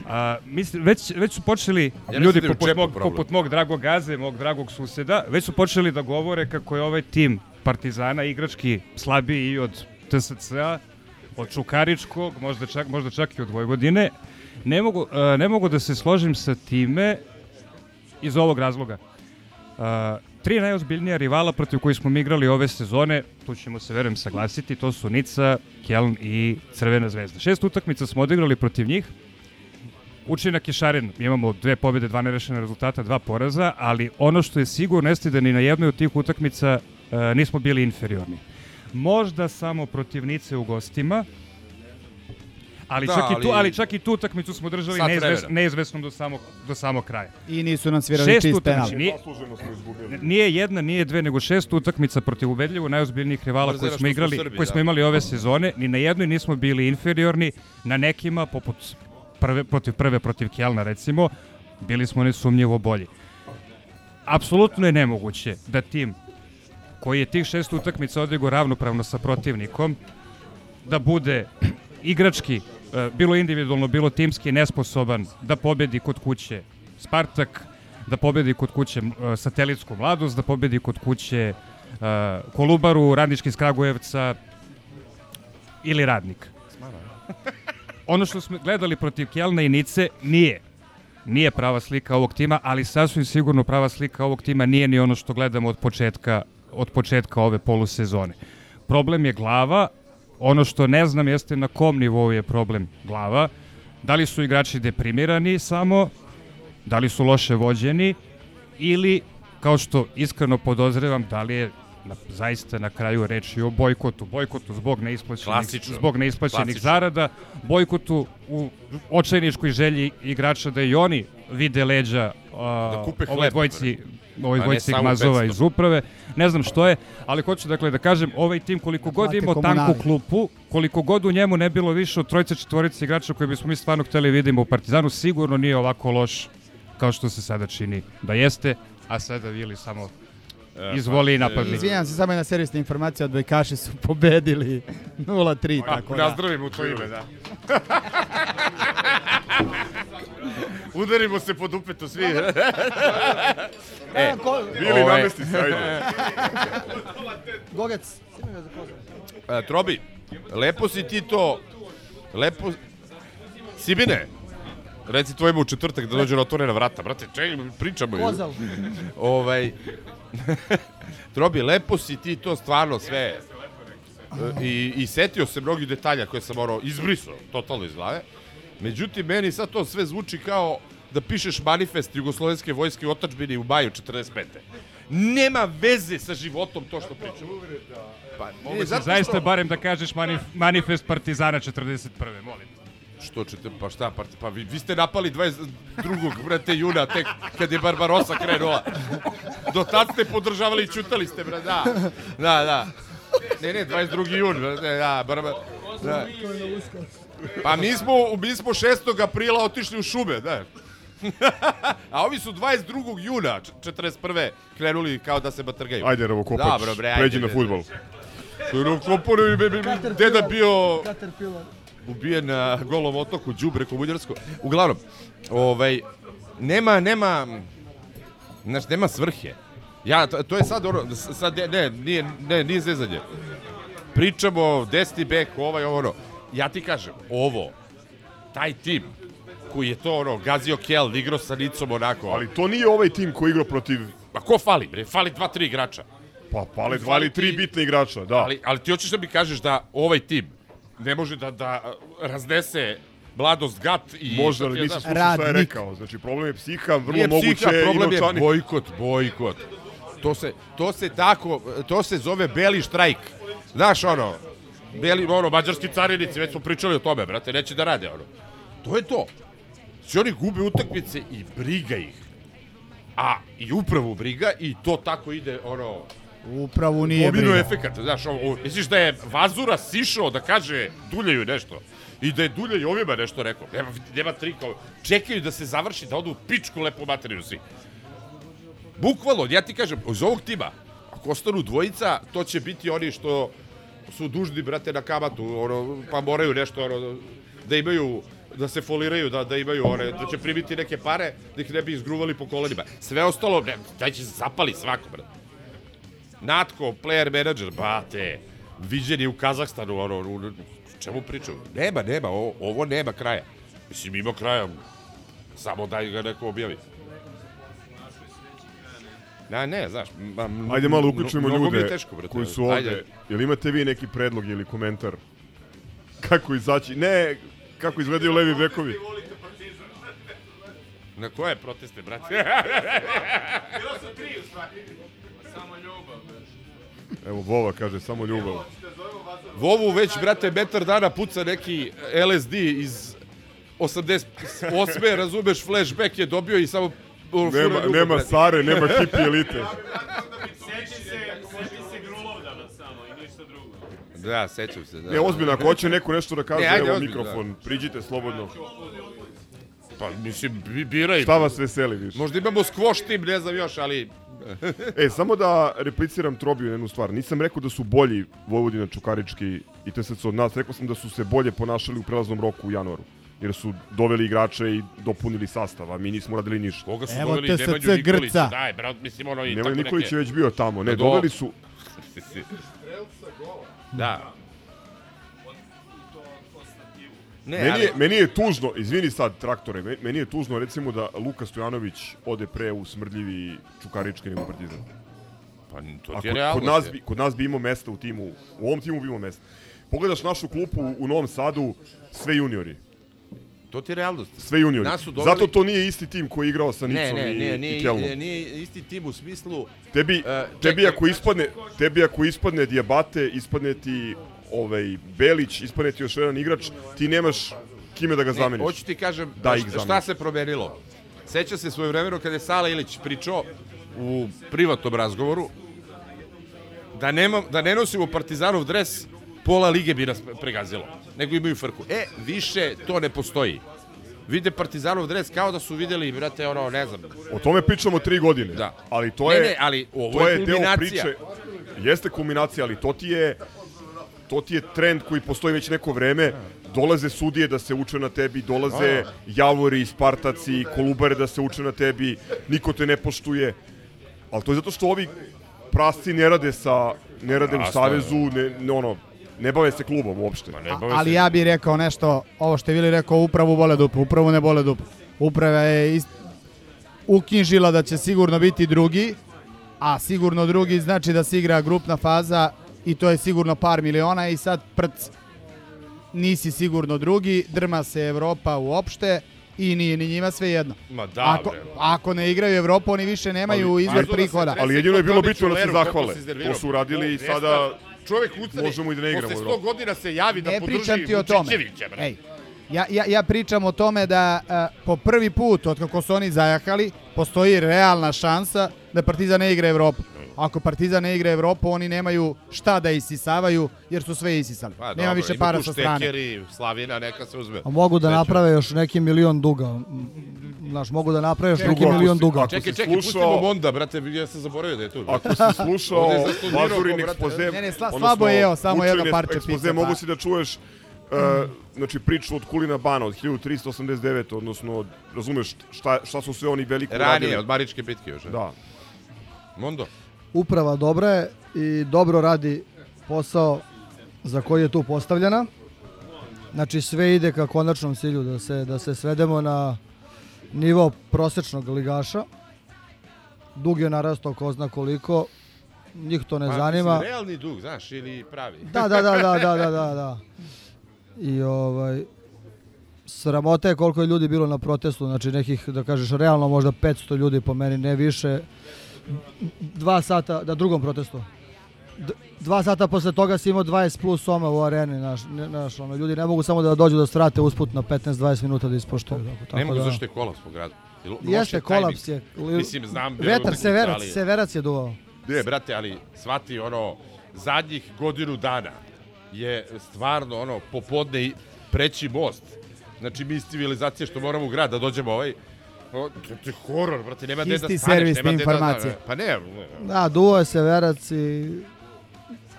Speaker 13: A, mislim, već, već su počeli
Speaker 5: Ja
Speaker 13: ljudi
Speaker 5: da
Speaker 13: poput mog,
Speaker 5: problem.
Speaker 13: poput mog dragog gaze, mog dragog suseda, već su počeli da govore kako je ovaj tim Partizana igrački slabiji i od TSC-a, od Čukaričkog, možda čak, možda čak i od Vojvodine. Ne mogu, a, ne mogu da se složim sa time iz ovog razloga. A, tri najozbiljnija rivala protiv kojih smo mi igrali ove sezone, tu ćemo se verujem saglasiti, to su Nica, Keln i Crvena zvezda. Šest utakmica smo odigrali protiv njih, Učinak je šaren, imamo dve pobjede, dva nerešene rezultata, dva poraza, ali ono što je sigurno jeste da ni na jednoj od tih utakmica e, nismo bili inferiorni. Možda samo protiv Nice u gostima, Ali,
Speaker 5: Da,
Speaker 13: čak i tu,
Speaker 5: ali-
Speaker 13: ali čak i tu utakmicu smo držali neizves, neizvesnom do samog, do samog kraja.
Speaker 6: I nisu nam svirali
Speaker 13: Šest
Speaker 6: čist penal.
Speaker 13: nije, nije jedna, nije dve, nego šest utakmica protiv ubedljivo najozbiljnijih rivala koje smo igrali,
Speaker 5: Srbi,
Speaker 13: koje
Speaker 5: da.
Speaker 13: smo imali ove sezone. Ni na jednoj nismo bili inferiorni, na nekima, poput prve, protiv prve protiv Kjelna recimo, bili smo nesumnjivo bolji. Apsolutno je nemoguće da tim koji je tih šest utakmica odigo ravnopravno sa protivnikom, da bude igrački, e, bilo individualno, bilo timski, nesposoban da pobedi kod kuće Spartak, da pobedi kod kuće e, Satelitsku mladost, da pobedi kod kuće e, Kolubaru, Radnički iz Kragujevca ili Radnik. Ono što smo gledali protiv Kjelna i Nice nije. Nije prava slika ovog tima, ali sasvim sigurno prava slika ovog tima nije ni ono što gledamo od početka, od početka ove polusezone. Problem je glava, ono što ne znam jeste na kom nivou je problem glava, da li su igrači deprimirani samo, da li su loše vođeni? Ili, kao što iskreno podozrevam, da li je na, zaista na kraju reč i o bojkotu. Bojkotu zbog neisplaćenih,
Speaker 5: Klasično.
Speaker 13: zbog neisplaćenih
Speaker 5: Klasično.
Speaker 13: zarada, bojkotu u očajničkoj želji igrača da i oni vide leđa a,
Speaker 5: Da kupe
Speaker 13: ovoj dvojci, ovoj dvojci Gmazova
Speaker 5: 500.
Speaker 13: iz uprave. Ne znam što je, ali hoću dakle da kažem, ovaj tim koliko god imao tanku klupu, koliko god u njemu ne bilo više od trojice četvorice igrača koje bismo mi stvarno hteli vidimo u Partizanu, sigurno nije ovako loš kao što se sada čini da jeste, a sada Vili samo izvoli i napadni.
Speaker 6: Izvinjam se, samo jedna servisna informacija, odbojkaši su pobedili 0-3, tako da.
Speaker 5: Nazdravim u tvoje ime, da. Udarimo se pod upetu svi. e,
Speaker 4: Bili
Speaker 5: ovaj-
Speaker 4: namesti se, ajde.
Speaker 6: Gogec,
Speaker 5: E, Trobi, lepo si ti to, lepo... Sibine, reci tvojemu u četvrtak da dođe na otvorena vrata. Brate, čekaj, pričamo.
Speaker 6: Kozal.
Speaker 5: ovaj, Trobi, lepo si ti to stvarno sve. I, I setio se mnogih detalja koje sam morao izbrisao totalno iz glave. Međutim, meni sad to sve zvuči kao da pišeš manifest Jugoslovenske vojske u otačbini u maju 45. Nema veze sa životom to što pričamo. Pa,
Speaker 13: Mogu se zaista barem da kažeš manif, manifest Partizana 41. Molim.
Speaker 5: Što ćete, pa šta, pa, pa vi, vi ste napali 22. brate juna, tek kad je Barbarosa krenula. Do tad ste podržavali i čutali ste, brate, da. Da, da. Ne, ne, 22. jun, brate, da, barba, da. Pa mi smo, mi smo 6. aprila otišli u šume, da. A ovi su 22. juna, č- 41. krenuli kao da se batrgaju.
Speaker 4: Ajde, Ravo Kopač,
Speaker 5: Dobro, bre, ajde,
Speaker 4: pređi na futbol.
Speaker 5: Be, be, deda bio ubijen na golom otoku, đubre komunjarsko. Uglavnom, ovaj, nema, nema, znaš, nema svrhe. Ja, to, to je sad ono, sad, ne, ne, nije, ne, nije zezanje. Pričamo, desni bek, ovaj, ovo, ono. Ja ti kažem, ovo, taj tim, koji je to, ono, gazio Kel, igrao sa Nicom, onako.
Speaker 4: Ali to nije ovaj tim koji igra protiv...
Speaker 5: Pa ko fali, bre? Fali dva, tri igrača.
Speaker 4: Pa pale dva ili tri bitne igrača, da.
Speaker 5: Ali, ali ti hoćeš da mi kažeš da ovaj tim ne može da, da raznese mladost gat i...
Speaker 4: Možda, ali nisi slušao šta je rekao. Znači, problem je psiha, vrlo
Speaker 5: Nije
Speaker 4: moguće
Speaker 5: psiha, problem je bojkot, bojkot. To se, to se tako, to se zove beli štrajk. Znaš, ono, beli, ono, mađarski carinici, već smo pričali o tome, brate, neće da rade, ono. To je to. Znači, oni gube utakmice i briga ih. A, i upravo briga i to tako ide, ono,
Speaker 6: Upravo nije
Speaker 5: Domino
Speaker 6: briga.
Speaker 5: efekat, znaš, ovo, misliš da je Vazura sišao da kaže Duljeju nešto? I da je Duljej ovima nešto rekao. Nema, nema trika. Čekaju da se završi, da odu u pičku lepo materiju svi. Bukvalno, ja ti kažem, iz ovog tima, ako ostanu dvojica, to će biti oni što su dužni, brate, na kamatu, ono, pa moraju nešto, ono, da imaju da se foliraju, da, da imaju one, da će primiti neke pare, da ih ne bi izgruvali po kolenima. Sve ostalo, ne, daj će se zapali svako, brate. Natko, player manager, bate, viđeni u Kazahstanu, ono, u, u čemu pričaju? Nema, nema, ovo, ovo nema kraja. Mislim, ima kraja, samo daj ga neko objavi. Na, ne, znaš, ma, m-
Speaker 4: Ajde malo uključimo ljude
Speaker 5: teško, brate.
Speaker 4: koji su ovde.
Speaker 5: Ajde.
Speaker 4: Jel imate vi neki predlog ili komentar? Kako izaći? Ne, kako izgledaju levi bekovi?
Speaker 5: Na koje proteste, brate?
Speaker 14: Bilo su tri u stvari. Samo
Speaker 4: Evo, Vova kaže, samo ljubav.
Speaker 5: Vovu već, brate, metar dana puca neki LSD iz 88. razumeš, flashback je dobio i samo...
Speaker 4: Nema,
Speaker 5: ljubav,
Speaker 4: nema
Speaker 5: brate.
Speaker 4: Sare, nema hippie elite.
Speaker 5: Da, sećam se. Da.
Speaker 4: Ne, ozbiljno, ako hoće neko nešto da kaže,
Speaker 5: Ne, ajde,
Speaker 4: evo
Speaker 5: ozbiljno,
Speaker 4: mikrofon, priđite slobodno.
Speaker 5: Pa, mislim, bi- biraj.
Speaker 4: Šta vas veseli više?
Speaker 5: Možda imamo squash tim, ne znam još, ali...
Speaker 4: E, samo da repliciram Trobiju na jednu stvar. Nisam rekao da su bolji Vojvodina Čukarički i TSC od nas. Rekao sam da su se bolje ponašali u prelaznom roku u januaru. Jer su doveli igrače i dopunili sastav, a mi nismo radili ništa.
Speaker 5: Koga su
Speaker 6: Evo
Speaker 5: doveli
Speaker 6: TSC
Speaker 5: Nemanju?
Speaker 6: Grca.
Speaker 5: Daj, brat, mislim, ono i
Speaker 4: Nemoj
Speaker 5: tako
Speaker 4: Nikolić
Speaker 5: neke...
Speaker 4: je već bio tamo. Ne,
Speaker 5: Do-
Speaker 4: doveli su...
Speaker 5: Da. Ne,
Speaker 4: meni,
Speaker 5: ali-
Speaker 4: je, meni je tužno, izvini sad traktore, me- meni je tužno recimo da Luka Stojanović ode pre u smrdljivi Čukarički nego Partizan.
Speaker 5: Pa to ti je
Speaker 4: kod,
Speaker 5: realnost.
Speaker 4: kod, nas bi, kod nas bi imao mesta u timu, u ovom timu bi imao mesta. Pogledaš našu klupu u Novom Sadu, sve juniori.
Speaker 5: To ti je realnost.
Speaker 4: Sve juniori.
Speaker 5: Nas su doveli-
Speaker 4: Zato to nije isti tim koji je igrao sa
Speaker 5: Ne,
Speaker 4: Nicom
Speaker 5: ne,
Speaker 4: i,
Speaker 5: ne,
Speaker 4: i
Speaker 5: nije,
Speaker 4: Kelnom.
Speaker 5: nije, nije isti tim u smislu...
Speaker 4: Tebi,
Speaker 5: E,
Speaker 4: tebi
Speaker 5: čekaj,
Speaker 4: ako ispadne, tebi ako ispadne Dijabate, ispadne ti ovaj Belić, ispadne ti još jedan igrač, ti nemaš kime da ga
Speaker 5: Ne,
Speaker 4: zameniš.
Speaker 5: hoću ti kažem,
Speaker 4: da
Speaker 5: šta- šta se promenilo. Seća se svoje vremeno kada je Sala Ilić pričao u privatnom razgovoru da, nema, da ne nosimo Partizanov dres, pola lige bi nas pregazilo, nego imaju frku. E, više to ne postoji. Vide Partizanov dres kao da su videli, brate, ono, ne znam.
Speaker 4: O tome pričamo tri godine.
Speaker 5: Da.
Speaker 4: Ali to
Speaker 5: Ne,
Speaker 4: je,
Speaker 5: ne, ali ovo
Speaker 4: to
Speaker 5: je
Speaker 4: deo
Speaker 5: kulminacija.
Speaker 4: priče. Jeste kulminacija, ali to ti je to ti je trend koji postoji već neko vreme. Dolaze sudije da se uče na tebi, dolaze javori, spartaci, kolubare da se uče na tebi, niko te ne poštuje. Ali to je zato što ovi prasci ne rade sa ne rade u savezu, ne, ne ono ne bave se klubom uopšte.
Speaker 6: A- ali ja bih rekao nešto, ovo što je Vili rekao, upravu bole dupe, upravu ne bole dupe. Uprava je ist... uknjižila da će sigurno biti drugi, a sigurno drugi znači da se igra grupna faza i to je sigurno par miliona i sad prc nisi sigurno drugi, drma se Evropa uopšte i nije ni njima sve jedno.
Speaker 5: Ma da,
Speaker 6: ako,
Speaker 5: bre.
Speaker 6: ako ne igraju Evropu, oni više nemaju
Speaker 4: Ali-
Speaker 6: izvor
Speaker 4: ali-
Speaker 6: prihoda.
Speaker 4: Ali jedino je bilo bitno da se zahvale. To su uradili i sada
Speaker 5: Čovjek ustane,
Speaker 4: možemo i da ne igramo.
Speaker 5: posle
Speaker 4: u
Speaker 5: 100 godina se javi da
Speaker 6: ne
Speaker 5: podrži
Speaker 6: tome.
Speaker 5: Vučićevića, bre.
Speaker 6: Ej, ja, ja, ja pričam o tome da a, po prvi put, od kako su oni zajahali, postoji realna šansa da Partizan ne igra Evropu. Ako Partizan ne igra Evropu, oni nemaju šta da isisavaju, jer su sve isisali.
Speaker 5: Pa,
Speaker 6: Nema
Speaker 5: dobro,
Speaker 6: više para sa strane.
Speaker 5: Štekeri, Slavina, neka se uzme.
Speaker 15: A mogu da
Speaker 5: Neću.
Speaker 15: naprave još neki milion duga. Znaš, mogu da naprave još neki milion duga.
Speaker 4: ako
Speaker 5: Čekaj, čekaj,
Speaker 4: slušao-
Speaker 5: pustimo Monda, brate, ja sam zaboravio da je tu.
Speaker 4: Ako si slušao
Speaker 5: brate.
Speaker 4: ekspoze,
Speaker 6: Ne, ne, sla- slabo je, evo, samo jedno parče
Speaker 4: ekspoze,
Speaker 6: pizza,
Speaker 4: mogu si da čuješ uh, znači priču od Kulina Bana od 1389, odnosno razumeš šta, šta su sve oni veliko
Speaker 5: Ranije,
Speaker 4: radili.
Speaker 5: od Maričke bitke još.
Speaker 4: Da.
Speaker 5: Mondo.
Speaker 15: Uprava dobra je i dobro radi posao za koji je tu postavljena. Znači sve ide ka konačnom cilju da se, da se svedemo na nivo prosečnog ligaša. Dug je narastao ko zna koliko, njih to ne
Speaker 5: Pa,
Speaker 15: zanima.
Speaker 5: mislim, realni dug, znaš, ili pravi.
Speaker 15: Da, da, da, da, da, da, da, da. I ovaj, sramota je koliko je ljudi bilo na protestu, znači nekih, da kažeš, realno možda 500 ljudi po meni, ne više. Dva sata, da drugom protestu. D- dva sata posle toga si imao 20 plus soma u areni, naš, naš, ono, ljudi ne mogu samo da dođu da strate usput na 15-20 minuta da ispoštuju. Tako, tako
Speaker 5: ne mogu
Speaker 15: da,
Speaker 5: zašto je kolaps po gradu.
Speaker 15: Jeste,
Speaker 5: je
Speaker 15: kolaps je.
Speaker 5: Mislim, znam.
Speaker 15: Vetar,
Speaker 5: utakmica,
Speaker 15: severac,
Speaker 5: ali-
Speaker 15: severac je duvao.
Speaker 5: Ne, brate, ali shvati ono, zadnjih godinu dana je stvarno ono, popodne i preći most. Znači, mi iz civilizacije što moramo u grad da dođemo ovaj, o, to, je horor, brate, nema gde da
Speaker 6: Isti
Speaker 5: staneš, nema gde da-
Speaker 6: informacije.
Speaker 5: Da, pa ne,
Speaker 15: Da, duo je severac i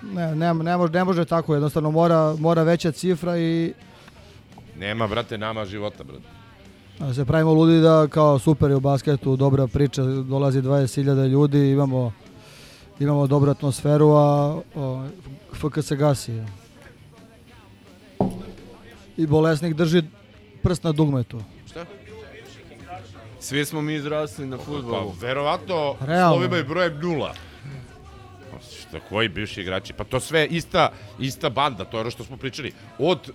Speaker 15: ne, ne, ne, može, ne može tako, jednostavno mora, mora veća cifra i
Speaker 5: nema, brate, nama života, brate.
Speaker 15: da se pravimo ludi da kao super je u basketu, dobra priča, dolazi 20.000 ljudi, imamo imamo dobru atmosferu, a o, FK se gasi. I bolesnik drži prst na dugmetu.
Speaker 5: Šta?
Speaker 14: Svi smo mi izrasli na futbolu.
Speaker 5: Pa, verovatno,
Speaker 15: Realno.
Speaker 5: slovima i brojem nula. Šta, koji bivši igrači? Pa to sve ista, ista banda, to je ono što smo pričali. Od uh,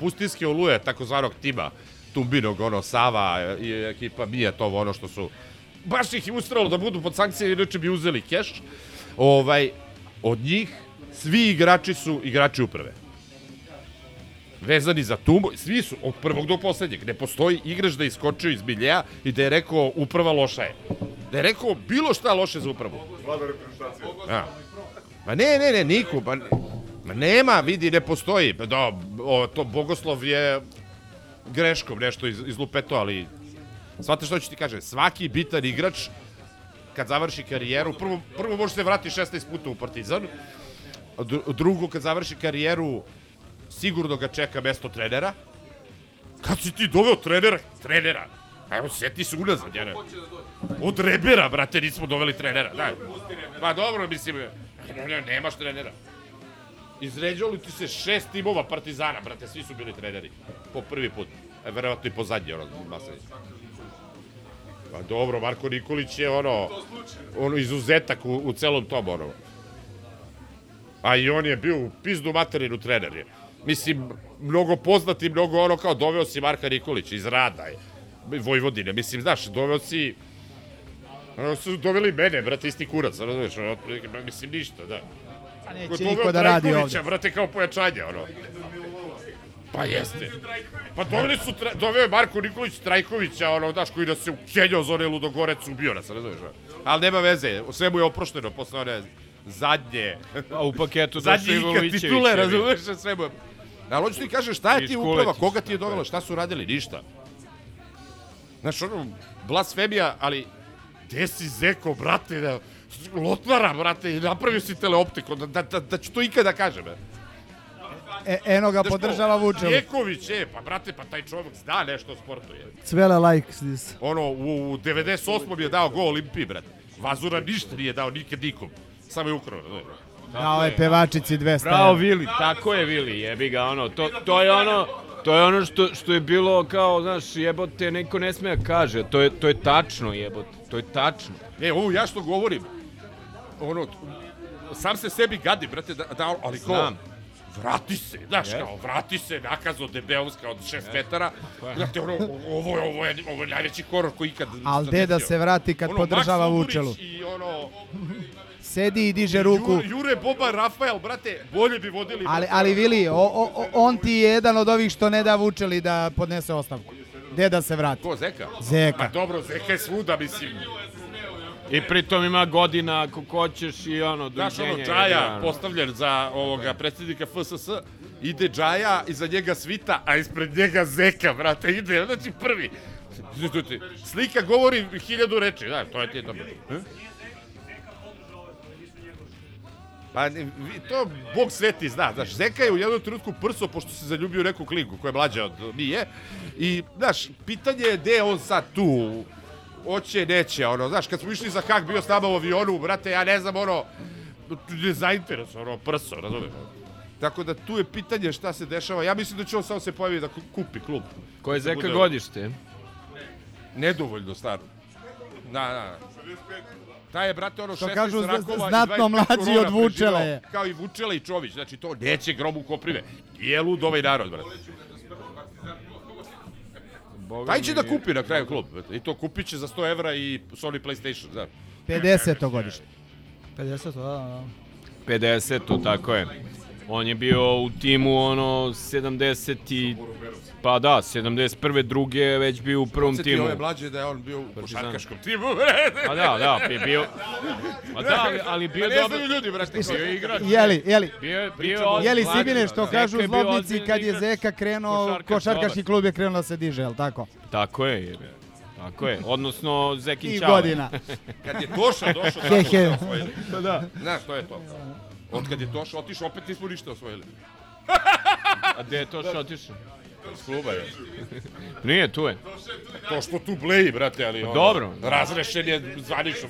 Speaker 5: Pustinske oluje, takozvanog tima, Tumbinog, ono, Sava i ekipa Mija, to ono što su... Baš ih je ustralo da budu pod sankcije, inače bi uzeli keš. Ovaj, od njih svi igrači su igrači uprave. Vezani za Tumbo, svi su, od prvog do poslednjeg. Ne postoji igrač da je iskočio iz biljeja i da je rekao uprava loša je. Da je rekao bilo šta loše za upravu.
Speaker 4: Vlada reprezentacije.
Speaker 5: Ja. Ma ne, ne, ne, niko, pa ma nema, vidi, ne postoji. Pa Da, o, to Bogoslov je greškom nešto iz, izlupeto, ali Svate što ću ti kažem, svaki bitan igrač kad završi karijeru, prvo, prvo može se vrati 16 puta u Partizan, drugo kad završi karijeru sigurno ga čeka mesto trenera. Kad si ti doveo trenera? Trenera. A Evo, seti se unazad, jene. Od Rebera, brate, nismo doveli trenera. Da. Pa dobro, mislim, ne, ne, nemaš trenera. Izređalo ti se šest timova Partizana, brate, svi su bili treneri. Po prvi put. E, verovatno i po zadnji, ono, Masanić. Pa dobro, Marko Nikolić je ono, ono izuzetak u, u celom tom, ono. A i on je bio u pizdu materinu trener je. Mislim, mnogo poznati, mnogo ono kao doveo si Marka Nikolića iz Rada je. Vojvodine, mislim, znaš, doveo si... Ono su doveli mene, brate, isti kurac, razumiješ, ono, mislim, ništa, da.
Speaker 6: A neće niko da radi
Speaker 5: Trajkovića,
Speaker 6: ovde.
Speaker 5: brate, kao pojačanje, ono. Pa jeste. Pa doveli su, tra- doveo je Marko Nikolić Trajkovića, ono, daš, koji nas se u Kenjo za one ludogorec ubio nas, razumiješ? Ali nema veze, sve mu je oprošteno posle one zadnje...
Speaker 14: A u paketu
Speaker 5: zadnje
Speaker 14: došao i
Speaker 5: ikad titule,
Speaker 14: je
Speaker 5: razumiješ, sve mu je... Ali hoću ti kažem, šta je ti uprava, koga ti je dovela, šta su radili, ništa. Znaš, ono, blasfemija, ali gde si zeko, brate, da, lotnara, brate, i napravio si teleoptiku, da, da, da, da ću to ikada kažem, e.
Speaker 6: E, eno ga podržava Vučević.
Speaker 5: Jeković, e, pa brate, pa taj čovjek zna nešto o sportu, je.
Speaker 15: Cvele likes this.
Speaker 5: Ono, u, u 98. je dao gol Olimpiji, brate. Vazura ništa nije dao nikad nikom. Samo je ukrao. ne.
Speaker 6: Dao je pevačici 200
Speaker 14: Bravo. Vili, tako je Vili, jebi ga ono, to, to je ono, to je ono što, što je bilo kao, znaš, jebote, neko ne sme da kaže, to je, to je tačno jebote, to je tačno.
Speaker 5: E, ovo ja što govorim, ono, sam se sebi gadi, brate, da, da ali ko,
Speaker 14: Znam.
Speaker 5: vrati se, znaš,
Speaker 14: Jeste.
Speaker 5: kao, vrati se, nakazo Debelska od 6 metara,
Speaker 14: je.
Speaker 5: znate, ono, ovo je, ovo je, ovo je najveći horor koji ikad
Speaker 6: Al deda se vrati kad
Speaker 5: ono,
Speaker 6: podržava Vučelu.
Speaker 5: Ugurić I ono,
Speaker 6: Sedi i diže ruku.
Speaker 5: Jure, Jure Boba Rafael, brate, bolje bi vodili.
Speaker 6: Ali, ali Vili, o, o, o- on ti je jedan od ovih što ne da Vučeli da podnese ostavku. Deda se vrati.
Speaker 5: Ko, Zeka?
Speaker 6: Zeka.
Speaker 5: Ma dobro, Zeka je svuda, mislim.
Speaker 14: I pritom ima godina ako hoćeš i ono,
Speaker 5: Znaš, ono. Džaja, postavljen za ovoga predsjednika FSS, ide Džaja, iza njega Svita, a ispred njega Zeka, brate, ide, znači prvi. Slika govori hiljadu reči, da, to je ti dobro. Pa ne, to Bog sveti zna, znaš, Zeka je u jednom trenutku prso pošto se zaljubio u neku kliku koja je mlađa od nije i, znaš, pitanje je gde on sad tu, hoće, neće, ono, znaš, kad smo išli za kak bio s nama u avionu, brate, ja ne znam, ono, nezainteresovan, ono, prso, razumeš? Tako da tu je pitanje šta se dešava. Ja mislim da će on samo se pojavi da ku- kupi klub.
Speaker 14: Koje je
Speaker 5: Da
Speaker 14: Zeka
Speaker 5: bude-
Speaker 14: godište?
Speaker 5: Nedovoljno star. Da, da. Taj je, brate, ono
Speaker 6: Što
Speaker 5: 16
Speaker 6: kažu,
Speaker 5: rakova
Speaker 6: znatno
Speaker 5: 25
Speaker 6: mlađi od Vučela
Speaker 5: preživeo,
Speaker 6: je.
Speaker 5: Kao i Vučela i Čović. Znači, to neće grobu koprive. Je lud ovaj narod, brate. Taj će da kupi na kraju klub. I to kupit će za 100 evra i Sony PlayStation, znaš.
Speaker 6: 50. godište.
Speaker 15: 50, da, da.
Speaker 14: 50, tako je. On je bio u timu ono 70 i... Pa da, 71. druge je već bio u prvom
Speaker 5: Podsjeti
Speaker 14: timu.
Speaker 5: ove mlađe da je on bio u košarkaškom timu.
Speaker 14: Pa da, da, bi bio... Pa da, ali, ali bio
Speaker 5: Pa ne
Speaker 14: dobro...
Speaker 5: znaju ljudi, brate.
Speaker 14: Bio je igrač.
Speaker 6: Jeli, jeli.
Speaker 14: Bio, je- bio je
Speaker 6: Jeli. Sibine što
Speaker 14: Zeka
Speaker 6: kažu
Speaker 14: je
Speaker 6: zlobnici kad je. Zeka krenuo,
Speaker 14: Košarkaš,
Speaker 6: košarkaški klub je krenuo da se diže, jel tako?
Speaker 14: Tako je, jebe. Tako je, odnosno Zekin
Speaker 6: I
Speaker 14: Ćale.
Speaker 6: godina.
Speaker 5: Kad je Toša došao, tako ste osvojili.
Speaker 14: Pa da.
Speaker 5: Znaš, to je to. Od kad je Toša otišao, opet nismo ništa osvojili.
Speaker 14: A gde je to što otišao? Iz kluba je. Nije, tu je.
Speaker 5: To što tu bleji, brate, ali ono,
Speaker 14: Dobro.
Speaker 5: razrešen je zvanično.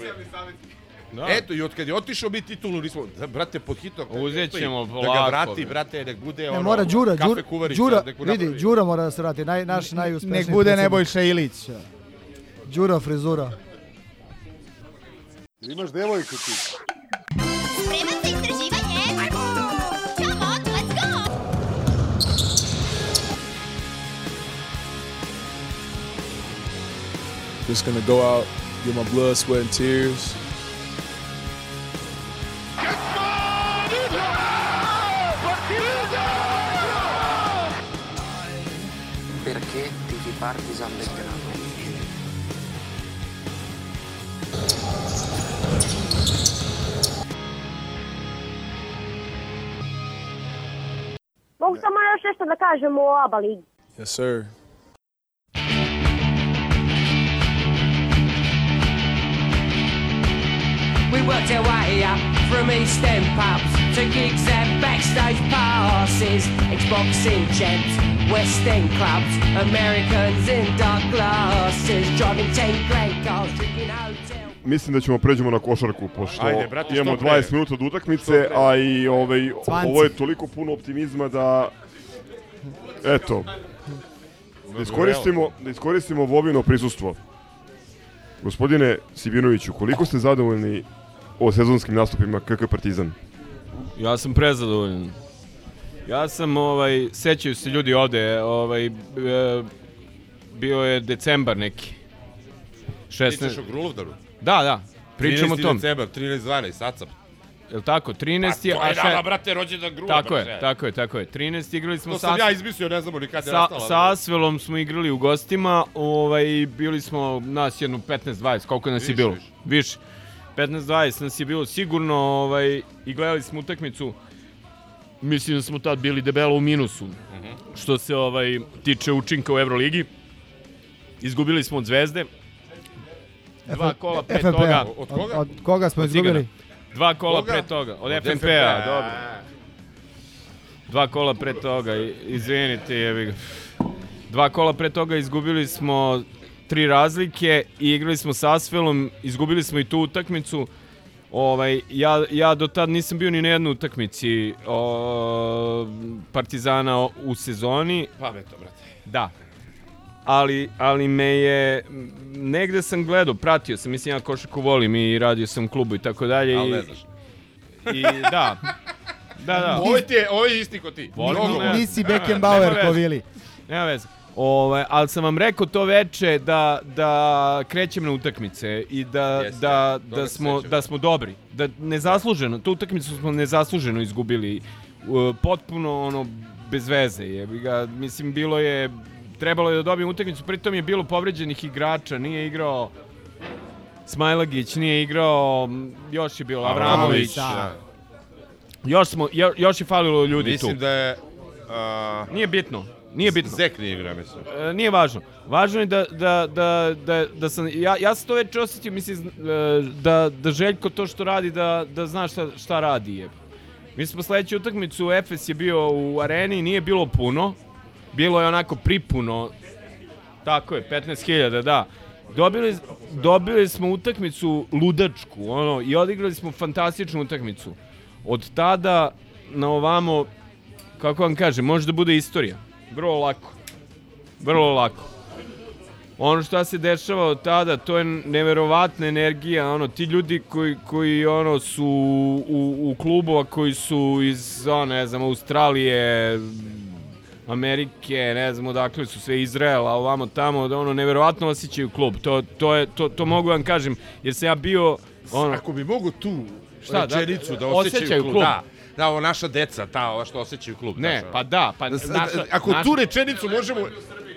Speaker 14: Da.
Speaker 5: Eto, i od kad je otišao mi titulu nismo, da, brate, pod hitno.
Speaker 14: Uzet ćemo
Speaker 5: Da ga vrati, brate, nek bude
Speaker 15: Ne,
Speaker 5: ono,
Speaker 15: mora Đura,
Speaker 5: kafe kuvarica,
Speaker 15: Đura, vidi. Đura mora da se vrati, naj, naš najuspešniji
Speaker 6: Nek bude. Nebojša Ilić.
Speaker 15: Đura frizura.
Speaker 16: Imaš devojku ti.
Speaker 17: Spreman za istraživanje?
Speaker 18: Just gonna go out, get my blood, sweat, and tears. Perché tifi partisan del grano? Bom, Samuel, sexta da.
Speaker 1: Yes, sir.
Speaker 3: Worked our way up from East End pubs to gigs and backstage passes, Xboxing champs, West End clubs, Americans in dark glasses, driving 10 grand cars, drinking hotel.
Speaker 4: Mislim da ćemo pređemo na košarku, pošto
Speaker 5: Ajde, brate,
Speaker 4: imamo
Speaker 5: što pre?
Speaker 4: 20 minuta do utakmice, a i ovaj,
Speaker 6: Cvanci.
Speaker 4: ovo je toliko puno optimizma da, eto, da iskoristimo, da iskoristimo Vovino prisustvo. Gospodine Sibinoviću, koliko ste zadovoljni o sezonskim nastupima KK Partizan?
Speaker 14: Ja sam prezadovoljan. Ja sam, ovaj, sećaju se ljudi ovde, ovaj, e, bio je decembar neki. 16...
Speaker 5: Pričaš o Grulovdaru?
Speaker 14: Da, da, pričamo o
Speaker 5: 13.
Speaker 14: tom.
Speaker 5: decembar, 13-12, sad sam.
Speaker 14: Je li tako? 13.
Speaker 5: Pa to je
Speaker 14: še-
Speaker 5: nama, brate, rođendan Grula,
Speaker 14: Tako je,
Speaker 5: brate.
Speaker 14: tako je, tako je. 13. igrali smo
Speaker 5: To
Speaker 14: sa...
Speaker 5: sam ja izmislio, ne znamo ni kad je
Speaker 14: sa,
Speaker 5: nastala.
Speaker 14: sa Asvelom smo igrali u gostima, ovaj, bili smo nas jedno 15-20, koliko nas je
Speaker 5: Više,
Speaker 14: bilo?
Speaker 5: više.
Speaker 14: Više. 15-20 nas je bilo sigurno ovaj, i gledali smo utakmicu. Mislim da smo tad bili debelo u minusu.
Speaker 5: Mhm.
Speaker 14: Što se ovaj tiče učinka u Euroligi. Izgubili smo od Zvezde. Dva kola pre toga.
Speaker 15: Od koga? Od koga smo
Speaker 14: Od
Speaker 15: izgubili?
Speaker 14: Dva kola
Speaker 5: Koga?
Speaker 14: pre toga. Od,
Speaker 5: Od
Speaker 14: FNP-a, dobro. Dva kola pre toga, izvinite, jebi ga. Dva kola pre toga izgubili smo tri razlike i igrali smo sa Asvelom, izgubili smo i tu utakmicu. Ovaj, ja, ja do tad nisam bio ni na jednoj utakmici o, Partizana u sezoni.
Speaker 5: Pametno, brate.
Speaker 14: Da. Ali, ali me je, negde sam gledao, pratio sam, mislim ja košarku volim i radio sam u klubu i tako dalje.
Speaker 5: Ali ne znaš.
Speaker 14: I da, da, da.
Speaker 5: Ovo je, ovo je isti ko ti.
Speaker 14: Volim.
Speaker 15: Nisi
Speaker 14: Nema
Speaker 15: Beckenbauer
Speaker 14: veze.
Speaker 15: ko Vili.
Speaker 14: Nema veze. Ove, ali sam vam rekao to veče da, da krećem na utakmice i da,
Speaker 5: Jeste,
Speaker 14: da, da, smo,
Speaker 5: sećam.
Speaker 14: da smo dobri. Da nezasluženo, tu utakmicu smo nezasluženo izgubili. U, potpuno ono bez veze. Jebi ga, mislim, bilo je trebalo je da dobijem utakmicu, pritom je bilo povređenih igrača, nije igrao Smajlagić, nije igrao, još je bilo Avramović.
Speaker 5: Da.
Speaker 14: Još, smo, jo, još je falilo ljudi
Speaker 5: Mislim
Speaker 14: tu.
Speaker 5: da je... a,
Speaker 14: Nije bitno. Nije bitno.
Speaker 5: Zek nije igra, mislim.
Speaker 14: E, nije važno. Važno je da, da, da, da, da sam, ja, ja sam to već osjetio, mislim, e, da, da Željko to što radi, da, da zna šta, šta radi. Je. Mi smo sledeću utakmicu, Efes je bio u areni, nije bilo puno, bilo je onako pripuno, tako je, 15.000, da. Dobili, dobili smo utakmicu ludačku, ono, i odigrali smo fantastičnu utakmicu. Od tada na ovamo, kako vam kažem, može da bude istorija. Vrlo lako. Vrlo lako. Ono šta se dešava od tada, to je neverovatna energija, ono, ti ljudi koji, koji ono, su u, u klubova koji su iz, ono, ne znam, Australije, Amerike, ne znam odakle su sve Izraela, ovamo tamo, da ono neverovatno osjećaju klub. To, to, je, to, to mogu vam kažem, jer sam ja bio ono,
Speaker 5: Ako bi mogu tu
Speaker 14: Šta, da-
Speaker 5: rečenicu da,
Speaker 14: osjećaju
Speaker 5: osjećaju klub.
Speaker 14: klub.
Speaker 5: Da, da, ovo naša deca, ta, ova što osjećaju klub.
Speaker 14: Ne,
Speaker 5: ono.
Speaker 14: pa da, pa
Speaker 5: Da
Speaker 14: naša-
Speaker 5: ako
Speaker 14: naša-
Speaker 5: tu rečenicu možemo...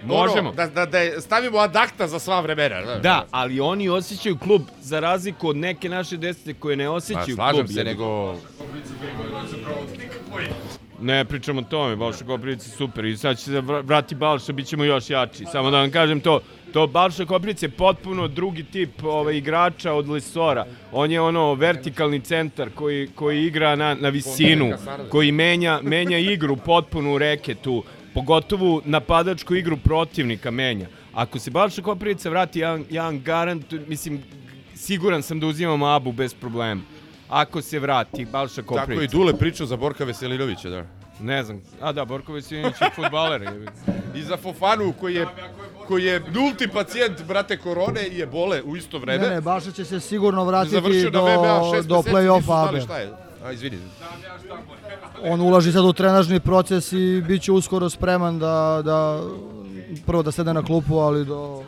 Speaker 14: Možemo.
Speaker 5: Da, da, da stavimo adakta za sva vremena. znaš.
Speaker 14: Da, ali oni osjećaju klub za razliku od neke naše dece koje ne
Speaker 5: Pa,
Speaker 14: osjećaju
Speaker 5: slažem
Speaker 14: klub.
Speaker 5: se,
Speaker 14: jebi.
Speaker 5: nego...
Speaker 14: Ne pričamo o tome, Balša Koprivica je super i sad će se vra- vrati Balša, bit ćemo još jači. Samo da vam kažem to, to Balša Koprivica je potpuno drugi tip ovaj, igrača od Lesora. On je ono vertikalni centar koji, koji igra na, na visinu, koji menja, menja igru potpuno u reketu, pogotovo napadačku igru protivnika menja. Ako se Balša Koprivica vrati, ja, ja vam garantujem, mislim, siguran sam da uzimamo Abu bez problema. Ako se vrati Balša Koprivica.
Speaker 5: Tako i Dule pričao za Borka Veselinovića, da.
Speaker 14: Ne znam. A da, Borko Veselinović je futbaler.
Speaker 5: I za Fofanu koji je koji je nulti pacijent, brate, korone i je bole u isto vreme.
Speaker 15: Ne, ne, Baša će se sigurno vratiti do, do play-offa ABE.
Speaker 5: šta je. A, izvini.
Speaker 15: On ulaži sad u trenažni proces i bit će uskoro spreman da, da prvo da sede na klupu, ali do,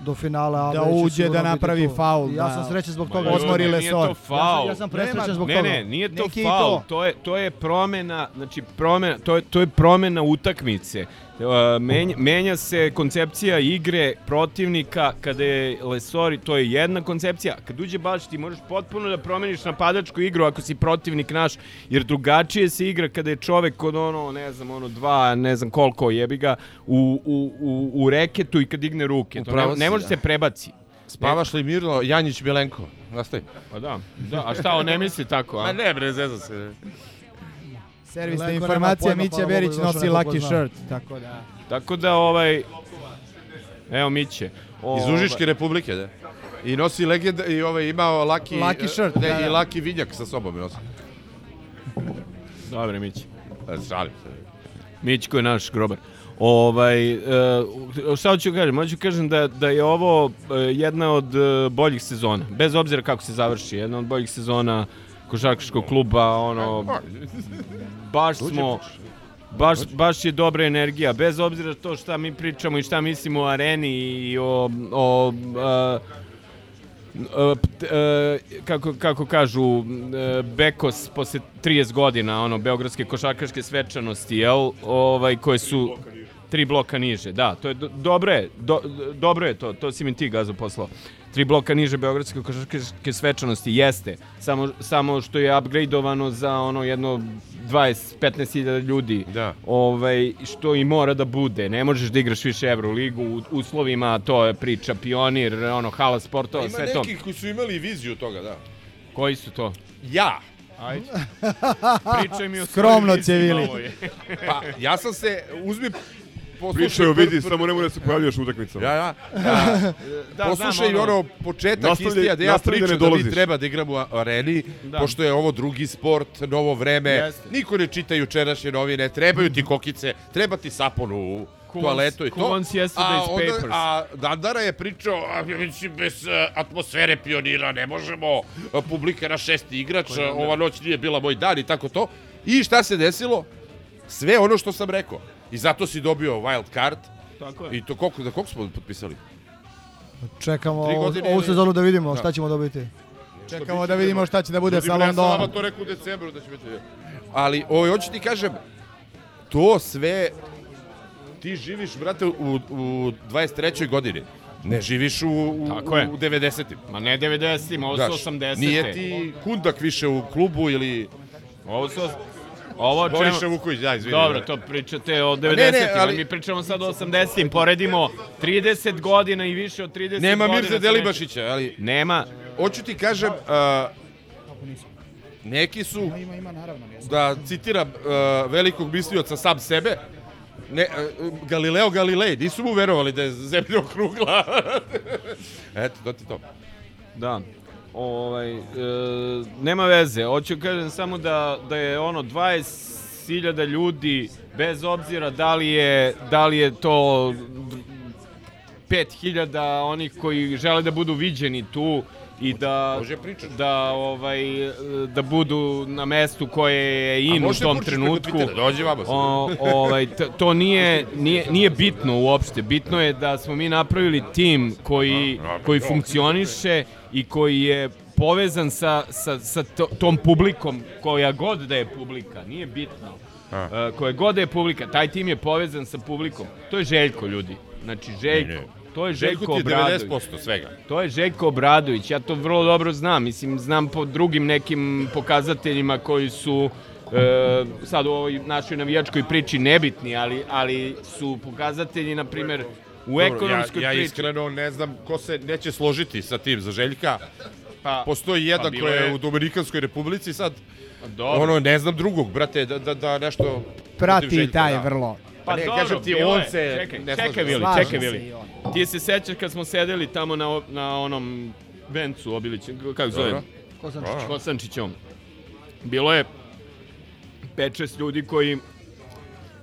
Speaker 15: do finala
Speaker 6: Da uđe, da napravi faul,
Speaker 15: Ja
Speaker 6: da-
Speaker 15: sam srećan zbog toga.
Speaker 6: Odmori
Speaker 14: nije
Speaker 6: Lesor.
Speaker 14: to faul.
Speaker 15: Ja sam presrećan
Speaker 6: Nema-
Speaker 15: zbog
Speaker 14: ne,
Speaker 15: toga.
Speaker 14: ne, nije to
Speaker 6: Neki
Speaker 14: faul,
Speaker 6: to.
Speaker 14: to je, to je promena, znači promena, to je, to je promena utakmice. Uh, menja, menja se koncepcija igre protivnika kada je Lesori, to je jedna koncepcija. Kad uđe baš ti možeš potpuno da promeniš napadačku igru ako si protivnik naš, jer drugačije se igra kada je čovek od ono, ne znam, ono dva, ne znam koliko jebi ga, u, u, u, u reketu i kad digne ruke. To ne, ne može
Speaker 5: da.
Speaker 14: se prebaci.
Speaker 5: Spavaš li mirno, Janjić Milenko? Nastavi.
Speaker 14: Pa da, da, a šta, on ne misli tako, a?
Speaker 5: Ma ne bre, zezam se.
Speaker 6: Servisna informacija, Mića
Speaker 15: je došao
Speaker 6: nosi lucky shirt, tako da...
Speaker 14: Tako da, ovaj... Evo Miće.
Speaker 5: Iz
Speaker 14: Ovaj,
Speaker 5: Užičke republike, da. I nosi legenda, i ovaj imao laki...
Speaker 6: Lucky shirt,
Speaker 5: Ne,
Speaker 6: da,
Speaker 5: i
Speaker 6: da.
Speaker 5: laki vinjak sa sobom nosi.
Speaker 14: Dobre, Miće.
Speaker 5: E, Šalim se.
Speaker 14: Mićko je naš grobar. Ovaj, e, šta hoću da kažem? Hoću da kažem da, da je ovo e, jedna od e, boljih sezona. Bez obzira kako se završi. Jedna od boljih sezona košarkaškog kluba. Ono, baš smo... Baš, baš je dobra energija, bez obzira to šta mi pričamo i šta mislimo o areni i o, o a, a, pt- a, kako, kako kažu, e, Bekos posle 30 godina, ono, Beogradske košarkaške svečanosti, jel, ovaj, koje su tri bloka niže, da, to je do, dobro je, do, dobro je to, to si mi ti gazo poslao. Tri bloka niže Beogradske košarkaške svečanosti jeste, samo, samo što je upgradeovano za ono jedno 20-15 hiljada ljudi.
Speaker 5: Da.
Speaker 14: Ovaj, što i mora da bude. Ne možeš da igraš više Euroligu u uslovima, to je priča pionir, ono, hala sportova,
Speaker 5: Ima
Speaker 14: sve to.
Speaker 5: nekih koji su imali viziju toga, da.
Speaker 14: Koji su to?
Speaker 5: Ja.
Speaker 14: Ajde. Pričaj mi o
Speaker 6: Skromno, Cevili.
Speaker 5: Pa, ja sam se, uzmi.
Speaker 4: Pričaju, vidi, samo nemoj da se pojavljaš u utakmicama.
Speaker 5: Ja, ja. ja.
Speaker 14: Da,
Speaker 5: Poslušaj
Speaker 14: znam, ono-
Speaker 5: početak
Speaker 4: Nastavljaj-
Speaker 5: istija da ja
Speaker 4: nastavi da ne
Speaker 5: pričam da mi treba da igramo u areni,
Speaker 14: Da.
Speaker 5: pošto je ovo drugi sport, novo vreme,
Speaker 14: Jeste.
Speaker 5: niko ne čita jučerašnje novine, trebaju ti kokice, treba ti sapun u toaletu i to.
Speaker 14: wants yesterday's
Speaker 5: a, onda,
Speaker 14: papers?
Speaker 5: a Dandara je pričao, a mislim, bez e, atmosfere pionira ne možemo, a, publika na šesti igrač, ova noć nije bila moj dan i tako to. I šta se desilo? Sve ono što sam rekao. I zato si dobio wild card.
Speaker 14: Tako je.
Speaker 5: I to koliko, da koliko smo potpisali?
Speaker 15: Čekamo ovu,
Speaker 5: godine
Speaker 15: ovu
Speaker 5: ili-
Speaker 15: sezonu da vidimo
Speaker 5: Da.
Speaker 15: šta ćemo dobiti.
Speaker 6: Čekamo da vidimo šta će da bude sa
Speaker 5: bre, Ja sam
Speaker 6: Londonom.
Speaker 5: vama to rekao u decembru da će biti. Ali, ovo, hoću ti kažem, to sve, ti živiš, brate, u, u 23. godini. Ne živiš u, u,
Speaker 14: Tako je.
Speaker 5: u 90.
Speaker 14: Ma ne 90-im, ovo su 80.
Speaker 5: Nije ti kundak više u klubu ili...
Speaker 14: Ovo su... Ovo o
Speaker 5: Boriša
Speaker 14: čemu...
Speaker 5: Vuković, da, izvini.
Speaker 14: Dobro,
Speaker 5: da.
Speaker 14: to pričate o 90-im,
Speaker 5: ne, ne,
Speaker 14: ali... mi pričamo sad o 80-im, poredimo 30 godina i više od 30
Speaker 5: Nema
Speaker 14: godina.
Speaker 5: Mirze
Speaker 14: sa
Speaker 5: Delibašića, ali...
Speaker 14: Nema.
Speaker 5: Hoću ti kažem, a, neki su,
Speaker 6: Ima, ima, naravno.
Speaker 5: da citiram a, velikog mislioca sam sebe, ne, a, Galileo Galilei, nisu mu verovali da je zemlja okrugla. Eto, to ti to.
Speaker 14: Da. Ovaj, e, nema veze, hoću kažem samo da, da je ono 20.000 ljudi, bez obzira da li je, da li je to 5.000 onih koji žele da budu viđeni tu i da da ovaj da budu na mestu koje je in u tom trenutku.
Speaker 5: Dođi vamo sad.
Speaker 14: O, ovaj to nije, nije nije bitno uopšte. Bitno je da smo mi napravili tim koji koji funkcioniše i koji je povezan sa, sa, sa to- tom publikom koja god da je publika, nije bitno.
Speaker 5: A.
Speaker 14: Uh, koje god da je publika, taj tim je povezan sa publikom. To je Željko, ljudi. Znači, Željko.
Speaker 5: Ne, ne.
Speaker 14: To je
Speaker 5: Željko
Speaker 14: Željko Obradović.
Speaker 5: 90% svega.
Speaker 14: To je Željko Obradović, ja to vrlo dobro znam, mislim, znam po drugim nekim pokazateljima koji su e, sad u ovoj našoj navijačkoj priči nebitni, ali, ali su pokazatelji, na primjer, u
Speaker 5: Dobro,
Speaker 14: ekonomskoj
Speaker 5: ja, ja
Speaker 14: priči.
Speaker 5: iskreno ne znam ko se neće složiti sa tim za Željka.
Speaker 14: Pa,
Speaker 5: Postoji jedan
Speaker 14: pa
Speaker 5: koji je u Dominikanskoj republici sad.
Speaker 14: Dobro.
Speaker 5: Ono, ne znam drugog, brate, da, da, da nešto...
Speaker 6: Prati
Speaker 5: Željka,
Speaker 6: taj
Speaker 5: da.
Speaker 6: vrlo.
Speaker 14: Pa
Speaker 5: ne,
Speaker 14: dobro,
Speaker 5: kažem ti,
Speaker 14: bilo
Speaker 5: on
Speaker 14: je.
Speaker 5: se
Speaker 14: Čekaj,
Speaker 5: ne
Speaker 14: čekaj. Vili, čekaj, Vili. Ti se sećaš kad smo sedeli tamo na, na onom vencu Obilića, kako zove?
Speaker 5: Dobro.
Speaker 15: Kosančić.
Speaker 5: A.
Speaker 14: Kosančićom. Bilo je 5-6 ljudi koji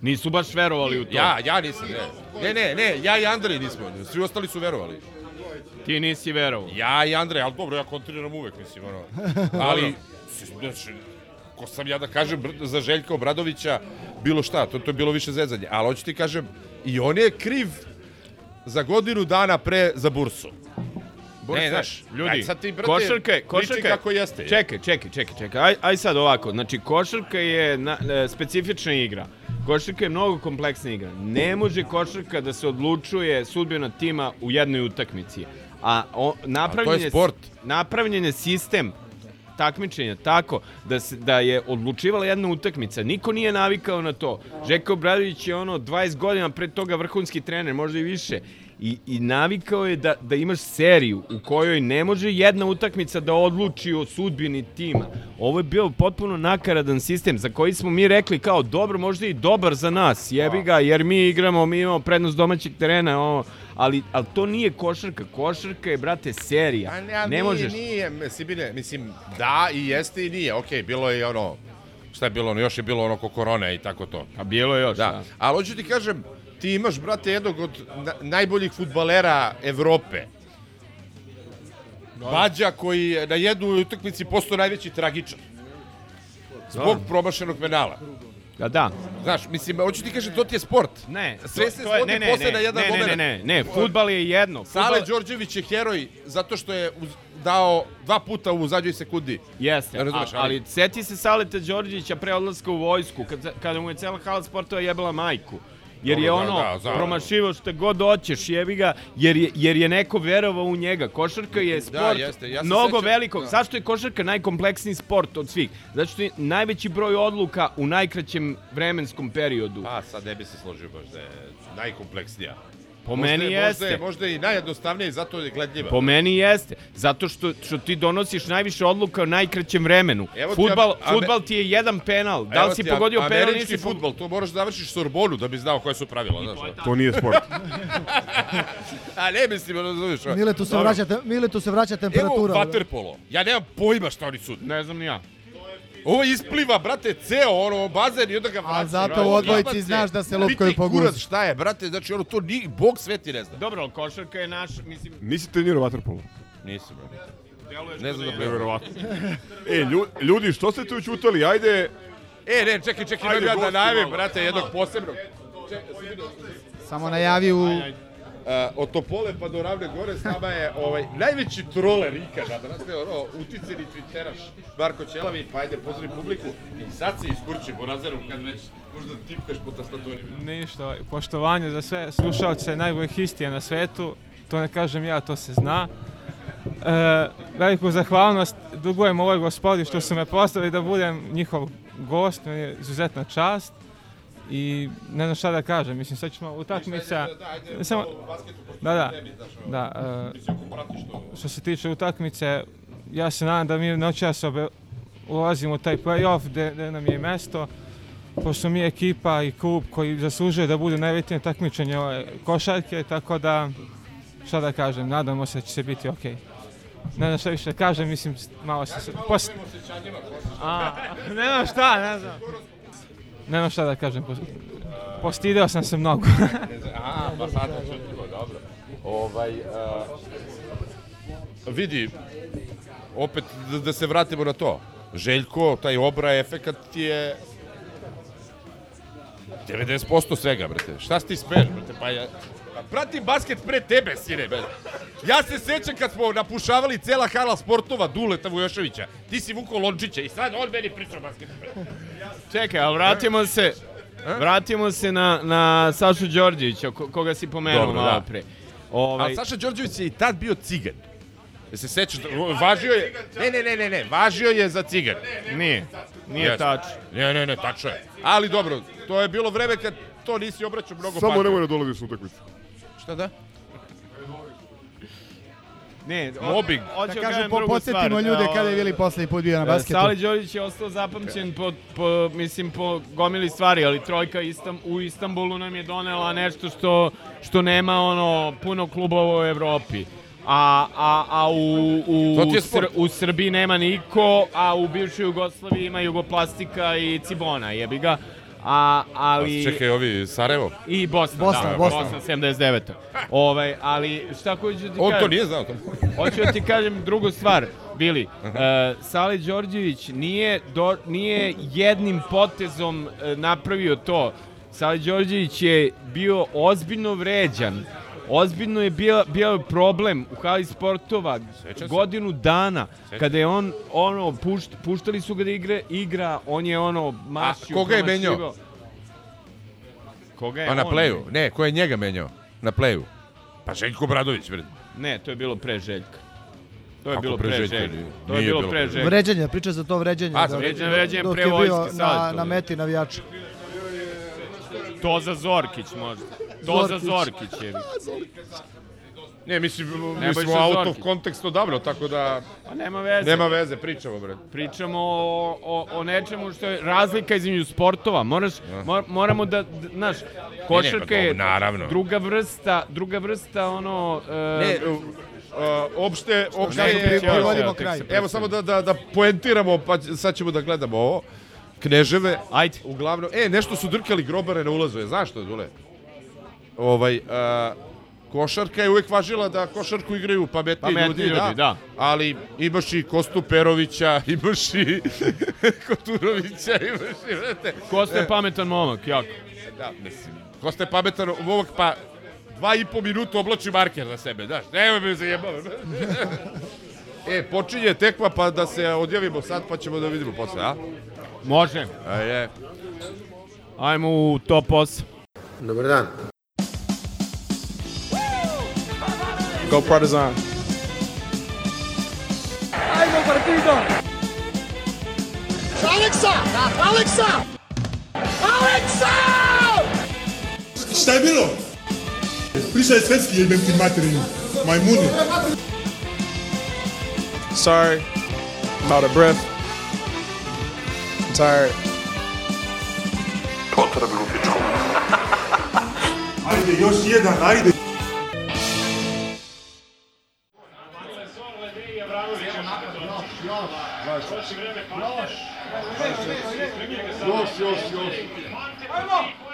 Speaker 14: nisu baš verovali u to.
Speaker 5: Ja, ja nisam, ne. Ne, ne, ne, ja i Andrej nismo, svi ostali su verovali.
Speaker 14: Ti nisi verovao.
Speaker 5: Ja i Andrej, ali dobro, ja kontriram uvek, mislim, ono. Ali, znači, ko sam ja da kažem za Željka Obradovića, bilo šta, to, to je bilo više zezanje. Ali hoću ti kažem, i on je kriv za godinu dana pre za bursu.
Speaker 14: Borse,
Speaker 5: Ne, znaš,
Speaker 14: ljudi,
Speaker 5: aj sad ti, brate,
Speaker 14: košarka je, košarka je-
Speaker 5: kako jeste.
Speaker 14: Čekaj, čekaj, čekaj, čekaj. Aj, aj sad ovako, znači košarka je na, e, specifična igra. Košarka je mnogo kompleksna igra. Ne može košarka da se odlučuje sudbina tima u jednoj utakmici. A o, napravljen
Speaker 5: je sport.
Speaker 14: Napravljen je sistem takmičenja tako da se da je odlučivala jedna utakmica. Niko nije navikao na to. Željko Obradović je ono 20 godina pre toga vrhunski trener, možda i više. I, i navikao je da, da imaš seriju u kojoj ne može jedna utakmica da odluči o sudbini tima. Ovo je bio potpuno nakaradan sistem za koji smo mi rekli kao dobro, možda i dobar za nas, jebi ga, jer mi igramo, mi imamo prednost domaćeg terena, ovo, ali, ali to nije košarka. Košarka je, brate, serija.
Speaker 5: A ne, a
Speaker 14: ne
Speaker 5: nije,
Speaker 14: možeš.
Speaker 5: nije, Sibine, mislim, da i jeste i nije, okej, bilo je i ono, šta je bilo ono, još je bilo ono ko korone i tako to.
Speaker 14: A bilo je još,
Speaker 5: da.
Speaker 14: da.
Speaker 5: Ali hoću ti kažem, ti imaš, brate, jednog od na, najboljih futbalera Evrope. Bađa koji je na jednoj utakmici postao najveći tragičar. Zbog
Speaker 14: Da.
Speaker 5: promašenog penala.
Speaker 14: Da, da.
Speaker 5: Znaš, mislim, hoću ti kažem, to ti je sport.
Speaker 14: Ne,
Speaker 5: sve se
Speaker 14: to je-
Speaker 5: svodi
Speaker 14: ne, ne,
Speaker 5: posle
Speaker 14: ne,
Speaker 5: na jedan
Speaker 14: ne, ne, ne, ne, ne, fudbal je jedno.
Speaker 5: Sale
Speaker 14: Fudbal-
Speaker 5: Đorđević je heroj zato što je uz, dao dva puta u zadnjoj sekundi.
Speaker 14: Jeste,
Speaker 5: Ne razumeš,
Speaker 14: a- ali seti se Saleta Đorđevića pre odlaska u vojsku, kad, kada mu je cela hala sportova jebala majku. Jer je
Speaker 5: da,
Speaker 14: ono
Speaker 5: da, da.
Speaker 14: promašivo šta god hoćeš, jebi ga, jer je, jer je neko verovao u njega. Košarka je sport
Speaker 5: jeste, ja
Speaker 14: mnogo
Speaker 5: sećam-
Speaker 14: velikog.
Speaker 5: da.
Speaker 14: Zašto je košarka najkompleksniji sport od svih? Zato što je najveći broj odluka u najkraćem vremenskom periodu.
Speaker 5: Pa, sad ne bi se složio baš da je najkompleksnija.
Speaker 14: Po
Speaker 5: Možda
Speaker 14: meni
Speaker 5: je, Možda
Speaker 14: jeste.
Speaker 5: je, možda je i najjednostavnija i zato je gledljiva.
Speaker 14: Po meni jeste. Zato što, što ti donosiš najviše odluka u najkraćem vremenu.
Speaker 5: Evo ti
Speaker 14: Futbal,
Speaker 5: am-
Speaker 14: futbal ti je jedan penal. Da li si
Speaker 5: ti
Speaker 14: pogodio penal ili
Speaker 5: Američki
Speaker 14: nisi
Speaker 5: futbol, to moraš da završiš Sorbonu da bi znao koje su pravila. Znaš, ono.
Speaker 4: To nije sport.
Speaker 5: A ne mislim, ono.
Speaker 15: Miletu se, vraća, Miletu se vraća temperatura.
Speaker 5: Evo vaterpolo. Ja nemam pojma šta oni sude.
Speaker 14: Ne znam ni ja.
Speaker 5: Ovo ispliva, brate, ceo ono bazen i onda ga vraća.
Speaker 6: zato u odbojci znaš da se lupkaju po guzi.
Speaker 5: šta je, brate, znači ono to ni bog sveti ne zna.
Speaker 14: Dobro, ali košarka je naš, mislim...
Speaker 4: Nisi trenirao vaterpolo?
Speaker 5: Nisam, brate. Ne znam da
Speaker 14: je.
Speaker 4: Neverovatno. e, lju- ljudi, što ste tu čutali? Ajde,
Speaker 5: E, ne, čekaj, čekaj,
Speaker 4: Ajde,
Speaker 5: imam ja da najavim, brate, jednog posebnog.
Speaker 6: Samo najavi u...
Speaker 5: Uh, od Topole pa do Ravne Gore s nama je ovaj, najveći troler ikada. Danas je ono, uticeni twitteraš Marko Ćelavi, pa ajde pozdravi publiku. I sad se iskurči po razeru kad već možda tipkaš po tastaturi.
Speaker 16: Ništa, poštovanje za sve slušalce najboljih istija na svetu, to ne kažem ja, to se zna. E, veliku zahvalnost dugujem ovoj gospodi što su me postavili da budem njihov gost, meni je izuzetna čast i ne znam šta da kažem, mislim sad ćemo utakmica... Samo, da, da, da, e, što se tiče utakmice, ja se nadam da mi noćas obe, ulazimo u taj play-off gde, gde nam je mesto, pošto mi je ekipa i klub koji zaslužuje da bude najveće takmičenje ove košarke, tako da, šta da kažem, nadamo se da će se biti okej. Ne znam šta više da kažem, mislim, malo se... se pos... A, ne znam šta, ne znam. Ne znam šta da kažem, pos... postideo sam se mnogo.
Speaker 5: A, pa sad čutimo, dobro. Ovaj, uh, vidi, opet da, da se vratimo na to. Željko, taj obra efekat ti je 90% svega, brate. Šta si ti smeš, brate? Pa ja... Pa pratim basket pre tebe, sine, brate. Ja se sećam kad smo napušavali cela hala sportova Duleta Vujoševića. Ti si Vuko Lončića i sad on meni priča o basketu.
Speaker 14: Čekaj, ali vratimo se... Vratimo se na, na Sašu Đorđevića, ko- koga si pomenuo
Speaker 5: Dobro,
Speaker 14: malo
Speaker 5: da.
Speaker 14: pre. Ovaj,
Speaker 5: Ali Saša Đorđević je i tad bio cigan. Je se sećaš, da- važio je, ne, ne, ne, ne, ne, važio je za cigan.
Speaker 14: Nije, nije tačno.
Speaker 5: Ne, ne, ne, tačno je. Ali dobro, to je bilo vreme kad to nisi obraćao mnogo
Speaker 4: samo
Speaker 5: pažnje.
Speaker 4: nemoj da dolaziš na utakmicu.
Speaker 5: Šta da?
Speaker 14: Ne,
Speaker 5: Mobbing.
Speaker 14: Hoću
Speaker 6: Da
Speaker 14: da
Speaker 6: kažem,
Speaker 14: kažem
Speaker 6: po, podsjetimo
Speaker 14: stvar.
Speaker 6: ljude
Speaker 14: Evo,
Speaker 6: kada je Vili poslednji put bio na
Speaker 14: E,
Speaker 6: basketu.
Speaker 14: Sali Đorđević je ostao zapamćen po, po, mislim, po gomili stvari, ali trojka Istam, u Istanbulu nam je donela nešto što, što nema ono puno klubova u Evropi. A, a, a u, u,
Speaker 5: je
Speaker 14: Sr- u Srbiji nema niko, a u bivšoj Jugoslaviji ima Jugoplastika i Cibona, jebi ga. A, ali...
Speaker 5: Čekaj, ovi, Sarajevo?
Speaker 14: I Bosna,
Speaker 15: Bosna,
Speaker 14: da,
Speaker 15: Bosna.
Speaker 14: Bosna 79. Ovaj, ali šta hoću da ti
Speaker 5: On
Speaker 14: kažem?
Speaker 5: to nije znao. To.
Speaker 14: Hoću da ti kažem drugu stvar, Bili. Uh, Sale Đorđević nije, do, nije jednim potezom uh, napravio to. Sale Đorđević je bio ozbiljno vređan ozbiljno je bio, bio problem u hali sportova
Speaker 19: Sećam se.
Speaker 14: godinu dana,
Speaker 19: Sećam.
Speaker 14: kada je on, ono, pušt, puštali su ga da igre, igra, on je ono, mašio,
Speaker 19: koga je menjao?
Speaker 14: Koga je
Speaker 19: A na
Speaker 14: on
Speaker 19: playu?
Speaker 14: menjao?
Speaker 19: Ne, ko je njega menjao? Na playu. Pa Željko Bradović, bre.
Speaker 14: Ne, to je bilo pre Željka. To je
Speaker 19: Kako
Speaker 14: bilo
Speaker 19: pre Željka?
Speaker 14: To je bilo pre Željka.
Speaker 15: Vređanje, priča za to vređanje.
Speaker 14: A,
Speaker 15: da-
Speaker 14: vređanje, vređanje
Speaker 15: dok
Speaker 14: pre
Speaker 15: je bio
Speaker 14: vojske
Speaker 15: na, na meti navijača.
Speaker 14: To za Zorkić možda. To za
Speaker 15: Zorkić.
Speaker 14: Zorkić je.
Speaker 5: Ne, mislim, mi smo out of context odavno, tako da...
Speaker 14: Pa nema veze.
Speaker 5: Nema veze, pričamo, bre.
Speaker 14: Pričamo o, o, o nečemu što je razlika između sportova. Moraš, mor- moramo da, znaš, košarka je
Speaker 5: dobro, naravno.
Speaker 14: druga vrsta, druga vrsta ono... e,
Speaker 5: Ne, uh, uh, opšte, opšte je, evo. Evo samo da, da, da poentiramo, pa sad ćemo da gledamo ovo. Kneževe.
Speaker 14: Ajde.
Speaker 5: Uglavnom, e, nešto su drkali grobare na ulazu, je, znaš što je, Dule? Ovaj, uh, košarka je uvek važila da košarku igraju pametni,
Speaker 14: Pametni
Speaker 5: ljudi,
Speaker 14: ljudi,
Speaker 5: da.
Speaker 14: da.
Speaker 5: Ali imaš i Kostu Perovića, imaš i Koturovića, imaš i, vrete.
Speaker 14: Kosta je pametan momak, jako.
Speaker 5: Da, mislim, Kosta je pametan momak, pa dva i po minuta oblači marker na sebe, znaš, nemoj me zajebava. e, počinje tekma, pa da se odjavimo sad, pa ćemo da vidimo posle, a?
Speaker 14: Može.
Speaker 5: A je.
Speaker 14: Ajmo u top 8.
Speaker 20: Dobar dan.
Speaker 1: Go Partizan.
Speaker 21: Ajmo Partizan! Aleksa! Aleksa! Aleksa!
Speaker 22: Šta je bilo? Pričaj svetski, jebem ti materinu. Majmuni.
Speaker 1: Sorry. I'm out of breath. I'm tired.
Speaker 22: Potreb lupičku. ajde, još jedan, ajde. Još, još, još.
Speaker 21: Najbolji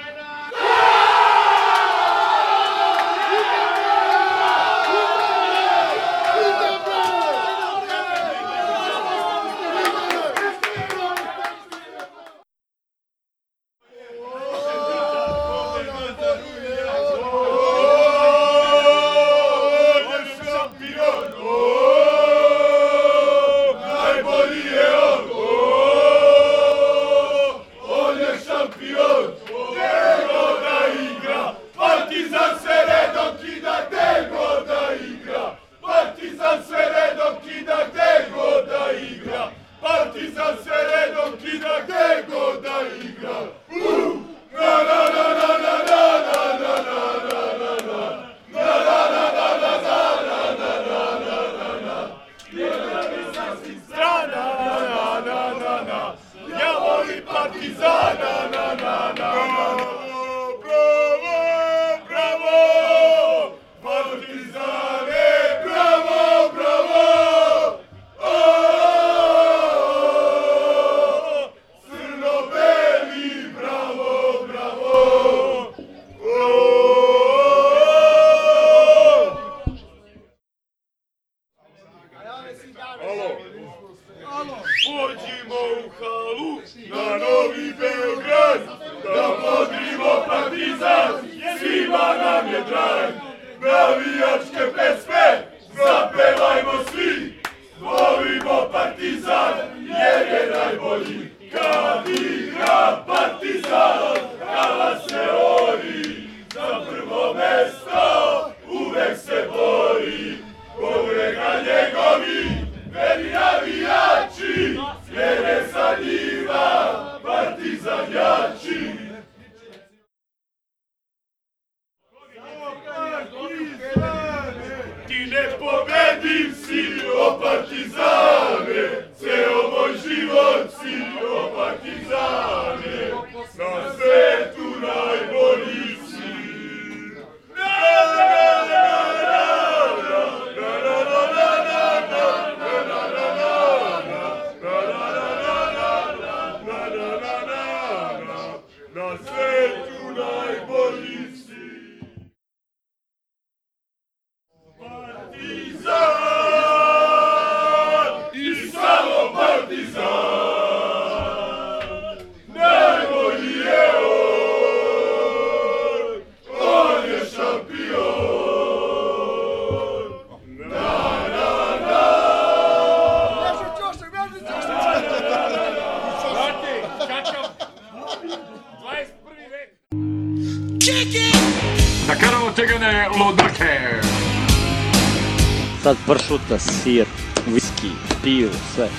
Speaker 10: Sad pršuta, sir, viski, pivo, sve.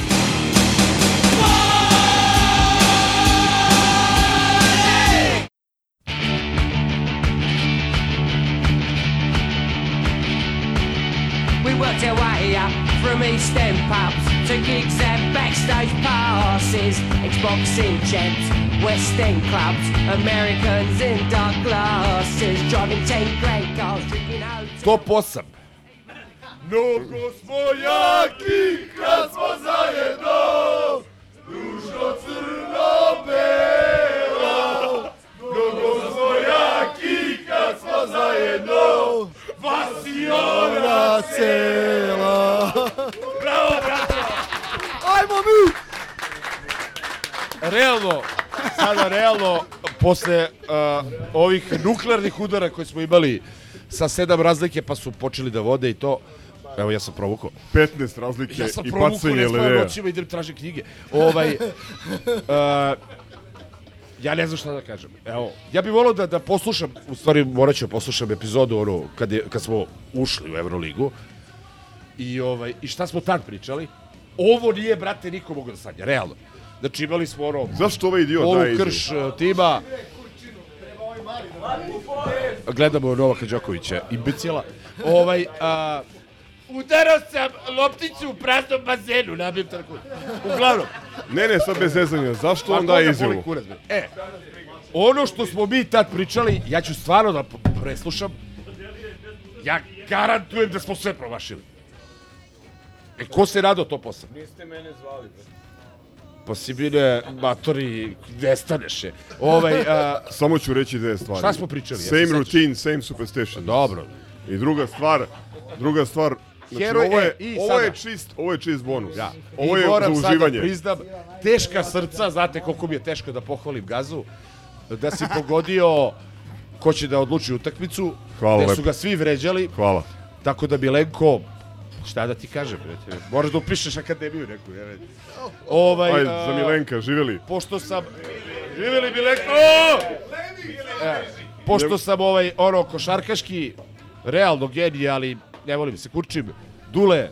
Speaker 3: We worked our way up from East End pubs to gigs and backstage passes, Xboxing champs, West End clubs, Americans in dark glasses, driving 10 grand cars, drinking oats.
Speaker 5: Top 8.
Speaker 17: Mnogo smo jaki kad smo zajedno, dušo crno belo. Mnogo smo jaki kad smo zajedno, vas i ona cela. Bravo, brate!
Speaker 15: Ajmo mi!
Speaker 5: Realno, sada realno, posle uh, ovih nuklearnih udara koje smo imali sa sedam razlike, pa su počeli da vode i to, Evo, ja sam provukao.
Speaker 4: 15 razlike
Speaker 5: ja sam
Speaker 4: i
Speaker 5: provukao,
Speaker 4: bacanje
Speaker 5: ne spavim
Speaker 4: ledeja.
Speaker 5: noćima, idem tražim knjige. Ovaj, uh, ja ne znam šta da kažem. Evo, ja bih volao da, da poslušam, u stvari morat ću da poslušam epizodu ono, kad, je, kad smo ušli u Euroligu. I, ovaj, I šta smo tad pričali? Ovo nije, brate, niko mogu da sanja, realno. Znači imali smo ono...
Speaker 4: Zašto ovaj idiot daje izjavu?
Speaker 5: krš uh, tima. Gledamo Novaka Đokovića, imbecila. Ovaj, a, udarao sam lopticu u praznom bazenu, nabijem tako. Uglavnom.
Speaker 4: Ne, ne, sad bez zezanja. Zašto on daje izjavu?
Speaker 5: boli kurac, bre? E, ono što smo mi tad pričali, ja ću stvarno da preslušam. Ja garantujem da smo sve promašili. E, ko se rado to posle?
Speaker 14: Niste mene zvali, bre.
Speaker 5: Pa si bile, matori, nestaneš je. Ovaj, a,
Speaker 4: Samo ću reći dve stvari.
Speaker 5: Šta smo pričali? Ja
Speaker 4: Same
Speaker 5: sećam.
Speaker 4: routine, same superstition.
Speaker 5: Dobro.
Speaker 4: I druga stvar, druga stvar, znači
Speaker 5: Heroj,
Speaker 4: ovo je,
Speaker 5: e, i
Speaker 4: ovo je
Speaker 5: sada.
Speaker 4: čist, ovo je čist bonus.
Speaker 5: Ja.
Speaker 4: Ovo
Speaker 5: I
Speaker 4: je
Speaker 5: moram
Speaker 4: za
Speaker 5: da
Speaker 4: uživanje.
Speaker 5: priznam, teška srca, znate koliko mi je teško da pohvalim gazu, da si pogodio ko će da odluči utakmicu,
Speaker 4: Hvala
Speaker 5: da su ga svi vređali,
Speaker 4: Hvala.
Speaker 5: tako da bi Lenko, šta da ti kažem, brate, moraš da upišeš akademiju neku, ja. Ovaj,
Speaker 4: Ajde, za Milenka, živeli.
Speaker 5: Pošto sam... Živjeli Milenko! E, pošto sam ovaj, ono, košarkaški, realno genij, ali ne volim se kurčim, Dule,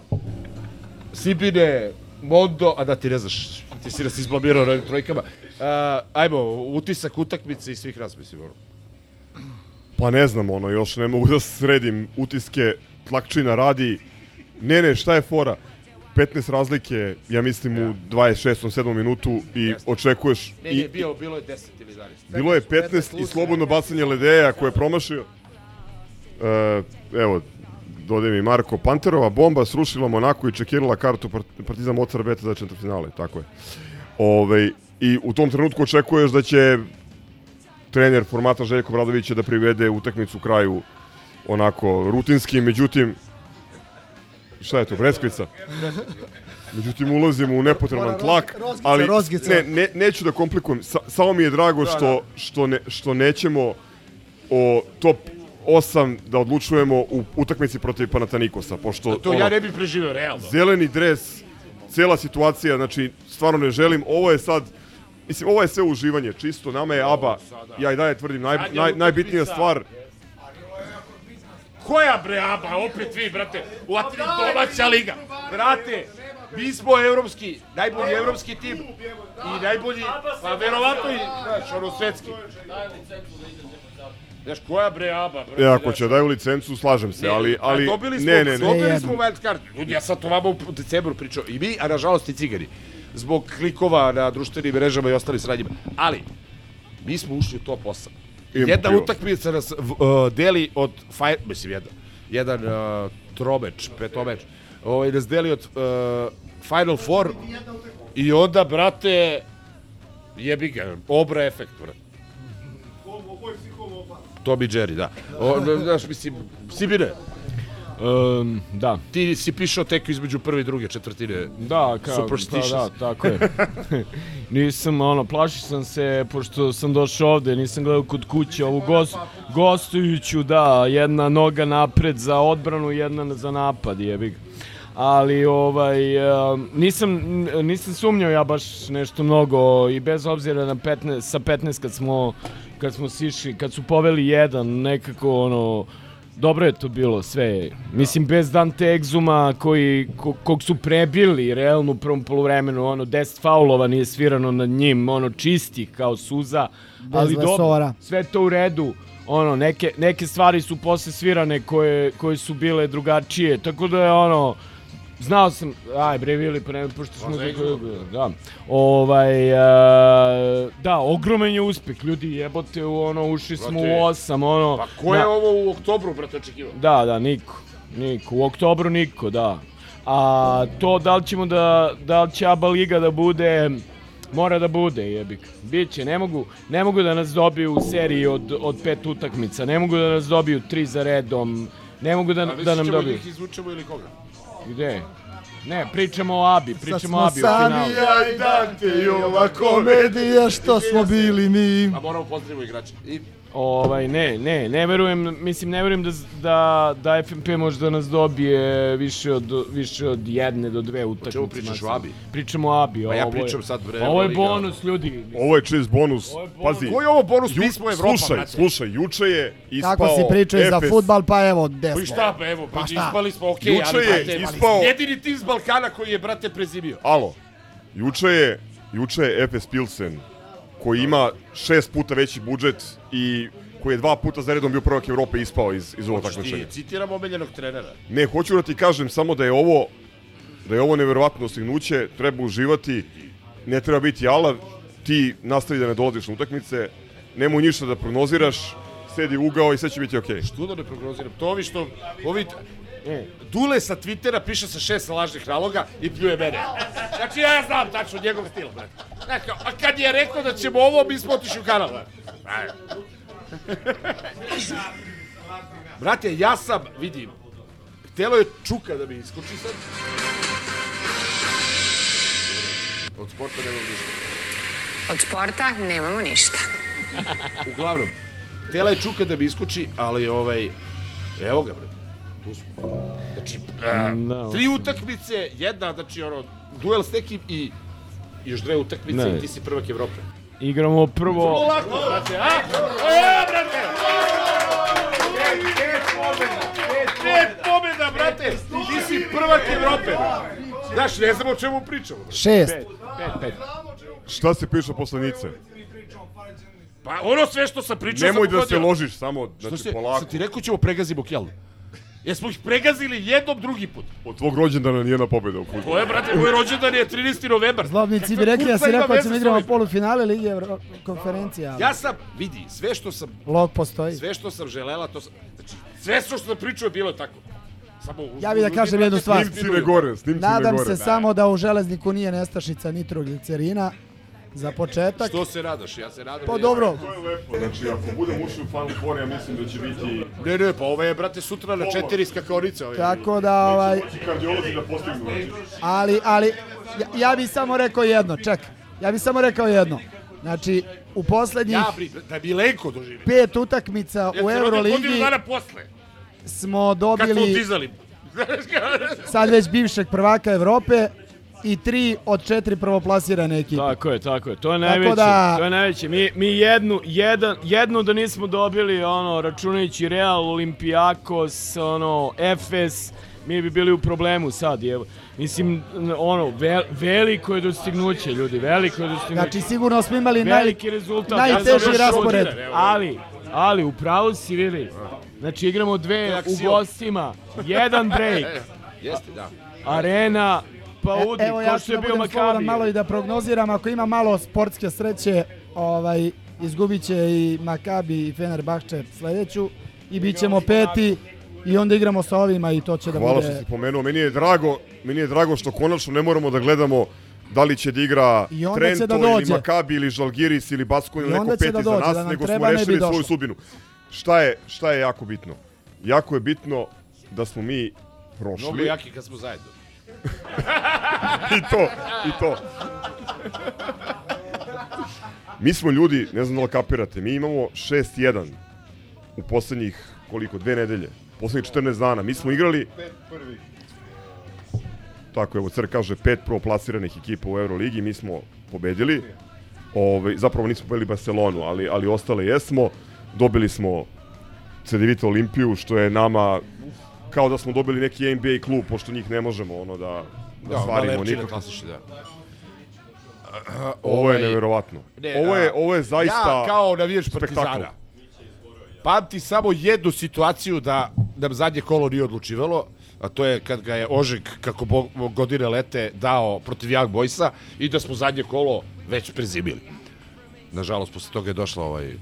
Speaker 5: Sibine, Mondo, a da ti ne znaš, ti si nas izblamirao na trojkama. A, ajmo, utisak utakmice i svih nas, mislim, ono.
Speaker 4: Pa ne znam, ono, još ne mogu da sredim utiske, tlakčina radi. Ne, ne, šta je fora? 15 razlike, ja mislim, u 26. 7. minutu i očekuješ...
Speaker 5: Ne,
Speaker 4: i,
Speaker 5: ne, bio, bilo je 10 ili 11.
Speaker 4: Bilo je 15 i slobodno bacanje ledeja koje je promašio. E, evo, dode mi Marko Panterova, bomba srušila Monako i čekirala kartu Part- Partizan Mocar Beta za četvrtfinale, tako je. Ove, I u tom trenutku očekuješ da će trener formata Željko Bradovića da privede utakmicu kraju onako rutinski, međutim šta je to, Breskvica? Međutim, ulazimo u nepotreban tlak, ali ne, ne, neću da komplikujem. Sa, samo mi je drago
Speaker 5: Da,
Speaker 4: što, što, ne, što nećemo o top 8 da odlučujemo u utakmici protiv Panatanikosa, pošto
Speaker 5: To ja ne bih preživeo, realno.
Speaker 4: zeleni dres, cela situacija, znači stvarno ne želim, ovo je sad Mislim, ovo je sve uživanje, čisto, nama je ABA, ja i dalje tvrdim, naj, naj, najbitnija stvar,
Speaker 5: Koja bre aba, opet vi, brate, u domaća liga. Brate, mi smo evropski, najbolji evropski tim i najbolji, pa verovatno i, znaš, ono svetski. Znaš, koja bre aba, brate.
Speaker 4: e, ako će daju licencu, slažem se, ali,
Speaker 5: a
Speaker 4: ali,
Speaker 5: dobili smo,
Speaker 4: ne, ne, ne.
Speaker 5: dobili smo wild card. Ljudi, ja sam to vama u decembru pričao. I mi, a nažalost i cigani. Zbog klikova na društvenim mrežama i ostalim sradnjima. Ali, mi smo ušli u top 8.
Speaker 4: Imamo
Speaker 5: Jedna
Speaker 4: pivo.
Speaker 5: utakmica nas uh, deli od faj, mislim jedna, jedan uh, tromeč, petomeč, ovaj, nas deli od uh, Final Four i onda, brate, jebi ga, obra efekt, brate. Tom i Jerry, da. O, da, znaš, mislim, Sibine,
Speaker 14: Um, da.
Speaker 5: ti si pišao tek između prve i druge četvrtine.
Speaker 14: Da, kao,
Speaker 5: Superstitious.
Speaker 14: Da, tako je. nisam, ono, plašio sam se, pošto sam došao ovde, nisam gledao kod kuće ovu gost, gostujuću, da, jedna noga napred za odbranu, jedna za napad, jebi ga. Ali, ovaj, nisam, nisam sumnjao ja baš nešto mnogo i bez obzira na 15, sa 15 kad smo, kad smo sišli, kad su poveli jedan, nekako, ono, dobro je to bilo sve. Mislim, bez Dante Egzuma koji, ko, kog su prebili realno u prvom polovremenu, ono, 10 faulova nije svirano nad njim, ono, čisti kao suza.
Speaker 15: Bez
Speaker 14: ali dobro, sve to u redu. Ono, neke, neke stvari su posle svirane koje, koje su bile drugačije, tako da je ono, Znao sam, aj bre Vili, pa ne, pošto smo... Da, ovaj, a, da, ogroman je uspeh, ljudi jebote, u ono, ušli smo
Speaker 5: Brate,
Speaker 14: u osam, ono...
Speaker 5: Pa ko je
Speaker 14: da,
Speaker 5: ovo u oktobru, brate, očekivao?
Speaker 14: Da, da, niko, niko, u oktobru niko, da. A to da li ćemo da, da li će ABA Liga da bude, mora da bude, jebik. Biće, ne mogu, ne mogu da nas dobiju u seriji od, od pet utakmica, ne mogu da nas dobiju tri za redom, ne mogu da,
Speaker 5: A
Speaker 14: da nam
Speaker 5: ćemo da
Speaker 14: dobiju.
Speaker 5: ih izvučemo ili koga?
Speaker 14: Gde? Ne, pričamo o Abi, pričamo o
Speaker 15: Sad
Speaker 14: Abi
Speaker 15: smo
Speaker 14: u
Speaker 15: sami
Speaker 14: finalu.
Speaker 15: ja i Dante i ova komedija što smo bili mi.
Speaker 5: A moramo pozdravimo igrače. I
Speaker 14: Ovaj, ne, ne, ne verujem, mislim, ne verujem da, da, da FNP može da nas dobije više od, više od jedne do dve utakmice.
Speaker 5: čemu pričaš, o Abi?
Speaker 14: Pričamo o Abi.
Speaker 5: Pa ja
Speaker 14: ovo je-
Speaker 5: pričam sad, bre,
Speaker 14: Ovo je bonus, ljudi.
Speaker 4: Ovo je čist bonus. Pazi.
Speaker 5: Koji je ovo bonus?
Speaker 4: Ju-
Speaker 5: Mi smo Evropa,
Speaker 4: Slušaj,
Speaker 5: brate.
Speaker 4: slušaj, juče je ispao
Speaker 15: Kako si pričao i za futbal, pa evo, gde
Speaker 5: Pa
Speaker 15: smo.
Speaker 5: i šta, pa evo, pa,
Speaker 15: Pa šta?
Speaker 5: ispali smo, okej,
Speaker 4: Juče
Speaker 5: ali,
Speaker 4: je
Speaker 5: brate,
Speaker 4: ispao-
Speaker 5: jedini tim iz Balkana koji je, brate, prezimio.
Speaker 4: Alo, juče je, juče je Efes Pilsen, koji ima šest puta veći budžet i koji je dva puta za redom bio prvak Evrope ispao iz, iz ovog
Speaker 5: Hoćeš
Speaker 4: takmičenja.
Speaker 5: ti citiram omiljenog trenera.
Speaker 4: Ne, hoću da ti kažem samo da je ovo da je ovo neverovatno dostignuće, treba uživati, ne treba biti alav, ti nastavi da ne dolaziš na utakmice, nemoj ništa da prognoziraš, sedi u ugao i sve će biti okej.
Speaker 5: Što da ne prognoziram? To ovi što... Ovi, e, Dule sa Twittera piše sa šest lažnih naloga i pljuje mene. Znači ja znam tačno njegov stil, brate. Znači, a kad je rekao da ćemo ovo, mi smo otišli u kanal. brate. Brate, ja sam, vidim, htelo je čuka da mi iskoči sad. Od sporta nemam ništa.
Speaker 22: Od sporta nemamo ništa.
Speaker 5: Uglavnom, htela je čuka da mi iskoči, ali ovaj, evo ga bre. Tu smo. Znači, a,
Speaker 14: Da,
Speaker 5: tri utakmice, jedna, znači ono, duel s nekim i još dve utakmice
Speaker 14: Ne.
Speaker 5: i ti si prvak Evrope.
Speaker 14: Igramo prvo...
Speaker 5: Vrlo lako, brate, a? E, brate! Pet, pobjeda, pet, pet pobjeda, brate! Ti si prvak Evrope. Znaš, ne znam o čemu pričamo.
Speaker 15: Šest.
Speaker 5: Pet, pet, pet.
Speaker 4: Šta se piše posle Nice?
Speaker 5: Pa ono sve što sam pričao
Speaker 4: Nemoj
Speaker 5: sam
Speaker 4: da se ložiš samo,
Speaker 5: Što
Speaker 4: znači polako.
Speaker 5: Sam ti rekao ćemo pregazimo Kjelnu. Jesmo ih pregazili jednom drugi put.
Speaker 4: Od tvog rođendana nijedna pobjeda u
Speaker 5: To
Speaker 4: fudbalu.
Speaker 5: je, brate, moj rođendan je 13. novembar.
Speaker 15: Zlobnici bi rekli da si
Speaker 5: ima
Speaker 15: rekao da ćemo igramo polufinale Lige Evro konferencija. ali
Speaker 5: Ja sam, vidi, sve što sam,
Speaker 15: Log postoji.
Speaker 5: sve što sam želela, to sam, znači, sve što sam pričao je bilo tako. Samo uz-
Speaker 15: Ja bih da kažem jednu stvar.
Speaker 4: Snimci ne gore, snimci ne
Speaker 15: Nadam
Speaker 4: gore.
Speaker 15: se samo da u železniku nije nestašica nitroglicerina za početak.
Speaker 5: Što se nadaš? Ja se nadam.
Speaker 15: Pa dobro.
Speaker 4: To je lepo. Znači, ako budemo ušli u Final Four, ja mislim da će biti...
Speaker 5: Ne, ne, pa ovo je, brate, sutra na četiri skakonice. Ovaj.
Speaker 15: Tako da, ovaj,
Speaker 4: Ti kardiolozi da postignu. znači.
Speaker 15: ali, ali, ja, ja bih samo rekao jedno, ček, ja bih samo rekao jedno. Znači, u poslednjih
Speaker 5: Ja, bi, da bi Lenko doživio.
Speaker 15: pet utakmica
Speaker 5: Ja
Speaker 15: u Euroligi
Speaker 5: dana posle.
Speaker 15: smo dobili
Speaker 5: dizali.
Speaker 15: sad već bivšeg prvaka Evrope i tri od četiri prvoplasirane ekipe.
Speaker 14: Tako je, tako je. To je najveće.
Speaker 15: da-
Speaker 14: To je najveće. Mi, mi jednu, jedan, jednu da nismo dobili, ono, računajući Real, Olimpijakos, ono, Efes, mi bi bili u problemu sad. Je, mislim, ono, vel, veliko je dostignuće, ljudi, veliko je dostignuće.
Speaker 15: Znači, sigurno smo imali naj,
Speaker 14: Veliki rezultat.
Speaker 15: najteži
Speaker 14: Ja
Speaker 15: raspored.
Speaker 14: Ali, ali, u pravu si vidi. Znači, igramo dve u gostima, jedan break,
Speaker 5: Jeste, da.
Speaker 14: arena, pa
Speaker 15: E,
Speaker 14: udi,
Speaker 15: evo
Speaker 14: ko
Speaker 15: ja
Speaker 14: što
Speaker 15: ću
Speaker 14: je
Speaker 15: da
Speaker 14: bio
Speaker 15: budem malo i da prognoziram, ako ima malo sportske sreće, ovaj, izgubit će i Makabi i Fenerbahče sledeću i bit ćemo peti i onda igramo sa ovima i to će da
Speaker 4: Hvala što
Speaker 15: bude...
Speaker 4: si pomenuo. Meni je drago, meni je drago što konačno ne moramo da gledamo da li će da igra
Speaker 15: će
Speaker 4: Trento
Speaker 15: da
Speaker 4: ili. Makabi ili Žalgiris ili Basko ili neko peti
Speaker 15: da
Speaker 4: za
Speaker 15: dođe,
Speaker 4: nas,
Speaker 15: da
Speaker 4: nego smo
Speaker 15: treba,
Speaker 4: rešili svoju sudbinu. Šta je, šta je jako bitno? Jako je bitno da smo mi
Speaker 5: Mnogo
Speaker 4: prošli.
Speaker 5: jaki kad smo zajedno.
Speaker 4: I to, i to. Mi smo ljudi, ne znam da li kapirate, mi imamo 6-1 u poslednjih, koliko, dve nedelje. Poslednjih 14 dana. Mi smo igrali... Tako, evo, Cer kaže pet prvoplasiranih ekipa u Euroligi, mi smo pobedili. Ove, zapravo nismo pobedili Barcelonu, ali, ali ostale jesmo. Dobili smo Cedevita Olimpiju, što je nama kao da smo dobili neki NBA klub, pošto njih ne možemo ono da, da
Speaker 5: Da,
Speaker 4: stvarimo
Speaker 5: Malerčine
Speaker 4: nikako.
Speaker 5: klasične, da.
Speaker 4: Ovo je
Speaker 5: Ovaj,
Speaker 4: neverovatno.
Speaker 5: ne,
Speaker 4: ovo je
Speaker 5: a,
Speaker 4: ovo je zaista
Speaker 5: Ja kao navijač. Partizana. Pamti samo jednu situaciju da nam zadnje kolo nije odlučivalo, a to je kad ga je Ožek, kako bo, godine lete, dao protiv Young Boysa i da smo zadnje kolo već prezimili. Nažalost, posle toga je došla ovaj...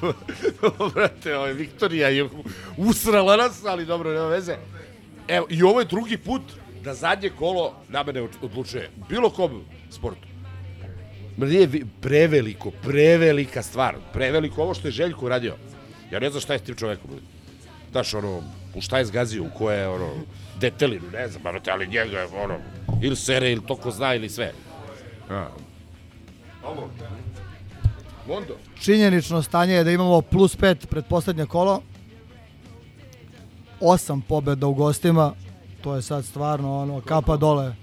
Speaker 5: Brate, ovaj, Viktorija je usrala nas, ali dobro, nema veze. Evo, i ovo je drugi put da zadnje kolo na mene od- odlučuje. Bilo kom sportu. Nije preveliko, prevelika stvar. Preveliko ovo što je Željko uradio. Ja ne znam šta je s tim čovekom. Znaš, ono, u šta je zgazio, u koje, ono, detelinu, ne znam, brate, ali njega, ono, ili sere, ili to ko zna, ili sve. Ja. Mondo.
Speaker 15: Činjenično stanje je da imamo plus 5 pred poslednje kolo. Osam pobjeda u gostima. To je sad stvarno ono kapa dole.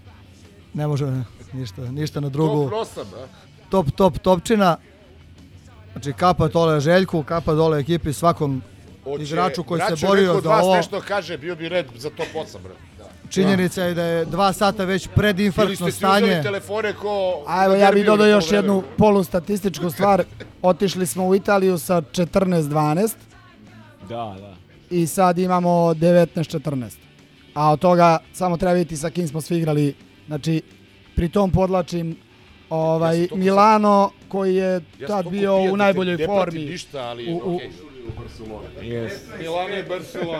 Speaker 15: Ne može ništa, ništa na drugu.
Speaker 5: Top 8, a?
Speaker 15: Top, top, topčina. Znači kapa dole Željku, kapa dole ekipi svakom
Speaker 5: Hoće-
Speaker 15: igraču koji se borio
Speaker 5: neko od
Speaker 15: za
Speaker 5: vas
Speaker 15: ovo.
Speaker 5: nešto kaže, bio bi red za top 8, bro.
Speaker 15: Činjenica je da je dva sata već
Speaker 5: Ili
Speaker 15: predinfarktno
Speaker 5: ste
Speaker 15: stanje.
Speaker 5: uzeli telefone ko...
Speaker 6: A evo ja bih dodao
Speaker 5: na
Speaker 6: još jednu polustatističku stvar. Otišli smo u Italiju sa 14-12
Speaker 14: Da, da.
Speaker 6: i sad imamo 19-14. A od toga samo treba vidjeti sa kim smo svi igrali. Znači, pri tom podlačim ovaj, Milano koji je tad bio u
Speaker 5: da
Speaker 6: najboljoj
Speaker 5: ne pratim
Speaker 6: formi.
Speaker 5: ništa, ali
Speaker 6: u, u,
Speaker 5: okej. Milano i Barcelona.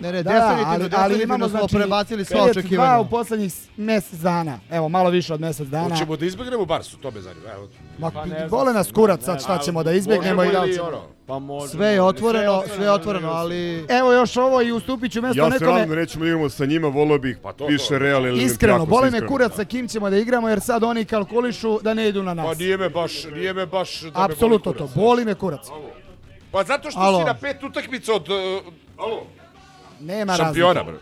Speaker 15: Ne, ne,
Speaker 6: Da,
Speaker 15: definitivno,
Speaker 6: ali, ali imamo
Speaker 15: smo
Speaker 6: znači,
Speaker 15: prebacili sva
Speaker 6: 5-2
Speaker 15: očekivanja.
Speaker 6: u poslednjih mesec dana. Evo, malo više od mesec dana.
Speaker 5: Hoćemo da izbegnemo Barsu, to me zanima. Evo.
Speaker 6: Ma,
Speaker 14: Pa ne
Speaker 6: vole nas kurac sad šta ćemo da izbegnemo i da li
Speaker 5: ili
Speaker 6: ćemo.
Speaker 14: Pa može.
Speaker 15: Sve je otvoreno, sve je otvoreno, ali
Speaker 6: Evo još ovo i ustupit ću mesto
Speaker 4: Ja se nadam da
Speaker 6: nekome.
Speaker 4: nećemo da igramo sa njima, volio bih
Speaker 5: Pa to,
Speaker 4: više. Real ili
Speaker 6: Iskreno, boli me kurac sa kim ćemo da igramo jer sad oni kalkulišu da ne idu na
Speaker 5: Pa
Speaker 6: nas.
Speaker 5: nije me baš, nije me baš da
Speaker 6: Apsolutno to, boli me kurac.
Speaker 5: Pa zato što
Speaker 6: Alo.
Speaker 5: si na pet utakmica od uh,
Speaker 6: Nema
Speaker 5: šampiona,
Speaker 6: razlike.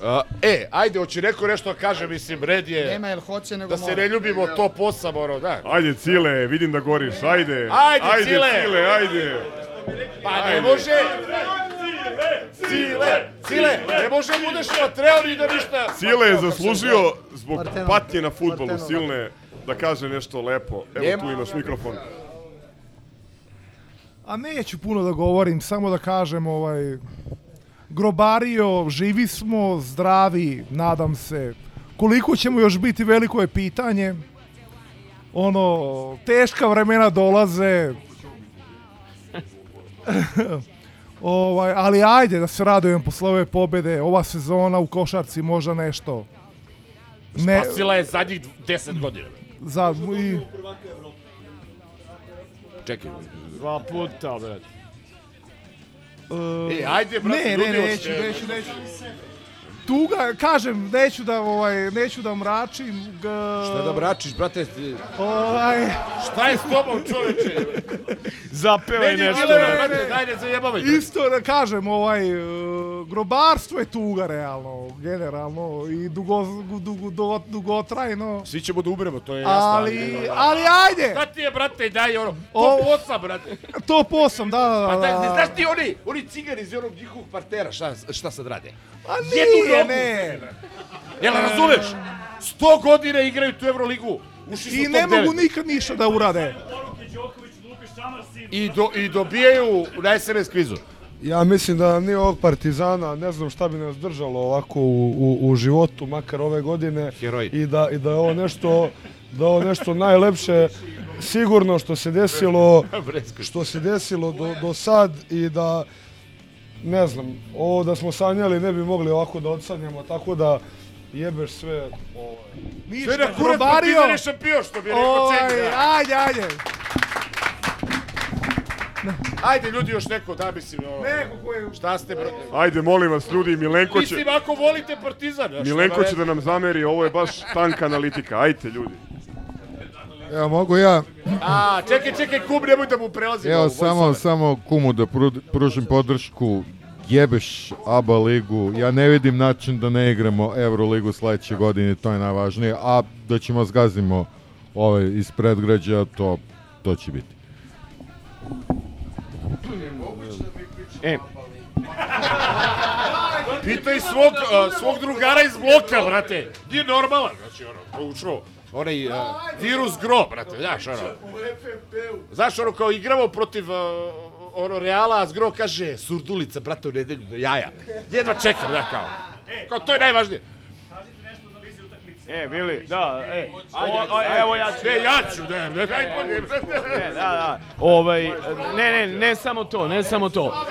Speaker 5: bro. Uh, e, ajde, hoće neko nešto da kaže, mislim, red je
Speaker 6: Nema jel hoće nego
Speaker 5: da se ne ljubimo top 8, ono, da.
Speaker 4: Ajde, Cile, vidim da goriš, ajde.
Speaker 5: Ajde,
Speaker 4: ajde
Speaker 5: Cile.
Speaker 4: Cile, ajde.
Speaker 5: Pa ne može... Cile, Cile, ne može budeš Patreon i da ništa...
Speaker 4: Cile je zaslužio zbog patnje na futbolu silne da kaže nešto lepo. Evo
Speaker 5: Nema.
Speaker 4: tu imaš mikrofon.
Speaker 17: A neću puno da govorim, samo da kažem ovaj grobario, živi smo, zdravi, nadam se. Koliko ćemo još biti veliko je pitanje. Ono, teška vremena dolaze. ovaj, ali ajde da se radujem posle ove pobede. Ova sezona u košarci možda nešto. Ne,
Speaker 5: Spasila je zadnjih 10 godina.
Speaker 17: za, i,
Speaker 5: Čekaj.
Speaker 14: Dva puta, brate.
Speaker 5: E, ajde, brate,
Speaker 17: ne, ne, neću, neću. Tuga, kažem, neću da, ovaj, neću da mračim. G...
Speaker 5: Šta da mračiš, brate? ti-
Speaker 17: Ovaj,
Speaker 5: Šta je s tobom, čoveče?
Speaker 14: Zapevaj
Speaker 5: je
Speaker 14: nešto.
Speaker 5: bilo,
Speaker 14: brate.
Speaker 5: brate, daj ne zajebavaj.
Speaker 17: isto da kažem, ovaj, e, grobarstvo je tuga, realno, generalno, i dugo, dugo, dugo, dugotrajno.
Speaker 5: Svi ćemo da umremo, to je jasno.
Speaker 17: Ali, ali ajde,
Speaker 5: Šta ti je, brate, daj ono,
Speaker 17: O-
Speaker 5: top 8, brate.
Speaker 17: to posam, da, da,
Speaker 5: Pa
Speaker 17: da.
Speaker 5: daj, ne znaš ti oni, oni cigani iz onog njihovog partera, šta, šta sad rade?
Speaker 17: A nije. Ne.
Speaker 5: Jel razumeš? 100 godina igraju tu Euroligu. Ušli su
Speaker 17: I ne mogu nikad ništa da urade.
Speaker 5: I, do, I dobijaju na SMS kvizu.
Speaker 2: Ja mislim da nije ovog Partizana, ne znam šta bi nas držalo ovako u, u, u životu, makar ove godine.
Speaker 5: Heroj.
Speaker 2: I da, i da je ovo nešto, da ovo nešto najlepše sigurno što se desilo, što se desilo do, do sad i da ne znam, ovo da smo sanjali ne bi mogli ovako da odsanjamo, tako da jebeš sve ovaj.
Speaker 5: Sve na kurac Partizan je šampion, što bi rekao Cegli.
Speaker 17: ajde, ajde.
Speaker 5: Ajde, ljudi, još neko, da mislim, ono,
Speaker 17: Neko ko je...
Speaker 5: šta ste, brate?
Speaker 4: Ajde, molim vas, ljudi, Milenko će...
Speaker 5: Mislim, ako volite Partizan,
Speaker 4: Milenko
Speaker 5: nema
Speaker 4: će da nam zameri, ovo je baš tanka analitika. Ajte, ljudi.
Speaker 12: Evo, mogu ja,
Speaker 5: A, čekaj, čekaj, kum, nemoj da mu prelazimo.
Speaker 12: evo samo, samo kumu da pru- pružim podršku. Jebeš ABA ligu, ja ne vidim način da ne igramo Euroligu sledeće godine, to je najvažnije, a da ćemo zgazimo ove iz predgrađa, to, to će biti.
Speaker 14: E,
Speaker 5: Pitaj svog, svog drugara iz bloka, brate. Nije normalan, znači ono, proučio onaj uh, virus gro, brate, znaš ono. Znaš ono, kao igramo protiv uh, ono Reala, a Zgro kaže surdulica, brate, u nedelju jaja. Jedva čekam, da, kao. Kao, to je najvažnije.
Speaker 14: E, Bili, da, e,
Speaker 5: Ajde,
Speaker 14: o, o,
Speaker 5: ajde.
Speaker 14: evo ja ću.
Speaker 5: Ne, ja ću, ne, ne, daj bolje.
Speaker 14: Ne, da, da, ovaj, ne, ne, ne samo to, ne samo to.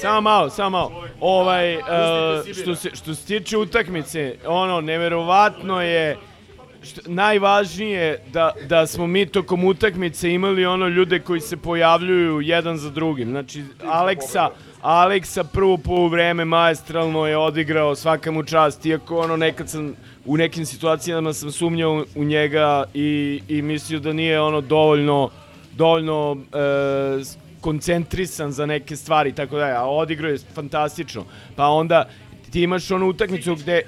Speaker 14: Samo malo, samo malo. Ovaj, e, što, se, što se tiče utakmice, ono, neverovatno je, što, najvažnije da, da smo mi tokom utakmice imali ono ljude koji se pojavljuju jedan za drugim. Znači, Aleksa, Aleksa prvo poluvreme maestralno je odigrao svaka mu čast, iako ono nekad sam u nekim situacijama sam sumnjao u njega i, i mislio da nije ono dovoljno dovoljno e, koncentrisan za neke stvari tako da a odigrao je fantastično. Pa onda ti imaš onu utakmicu gde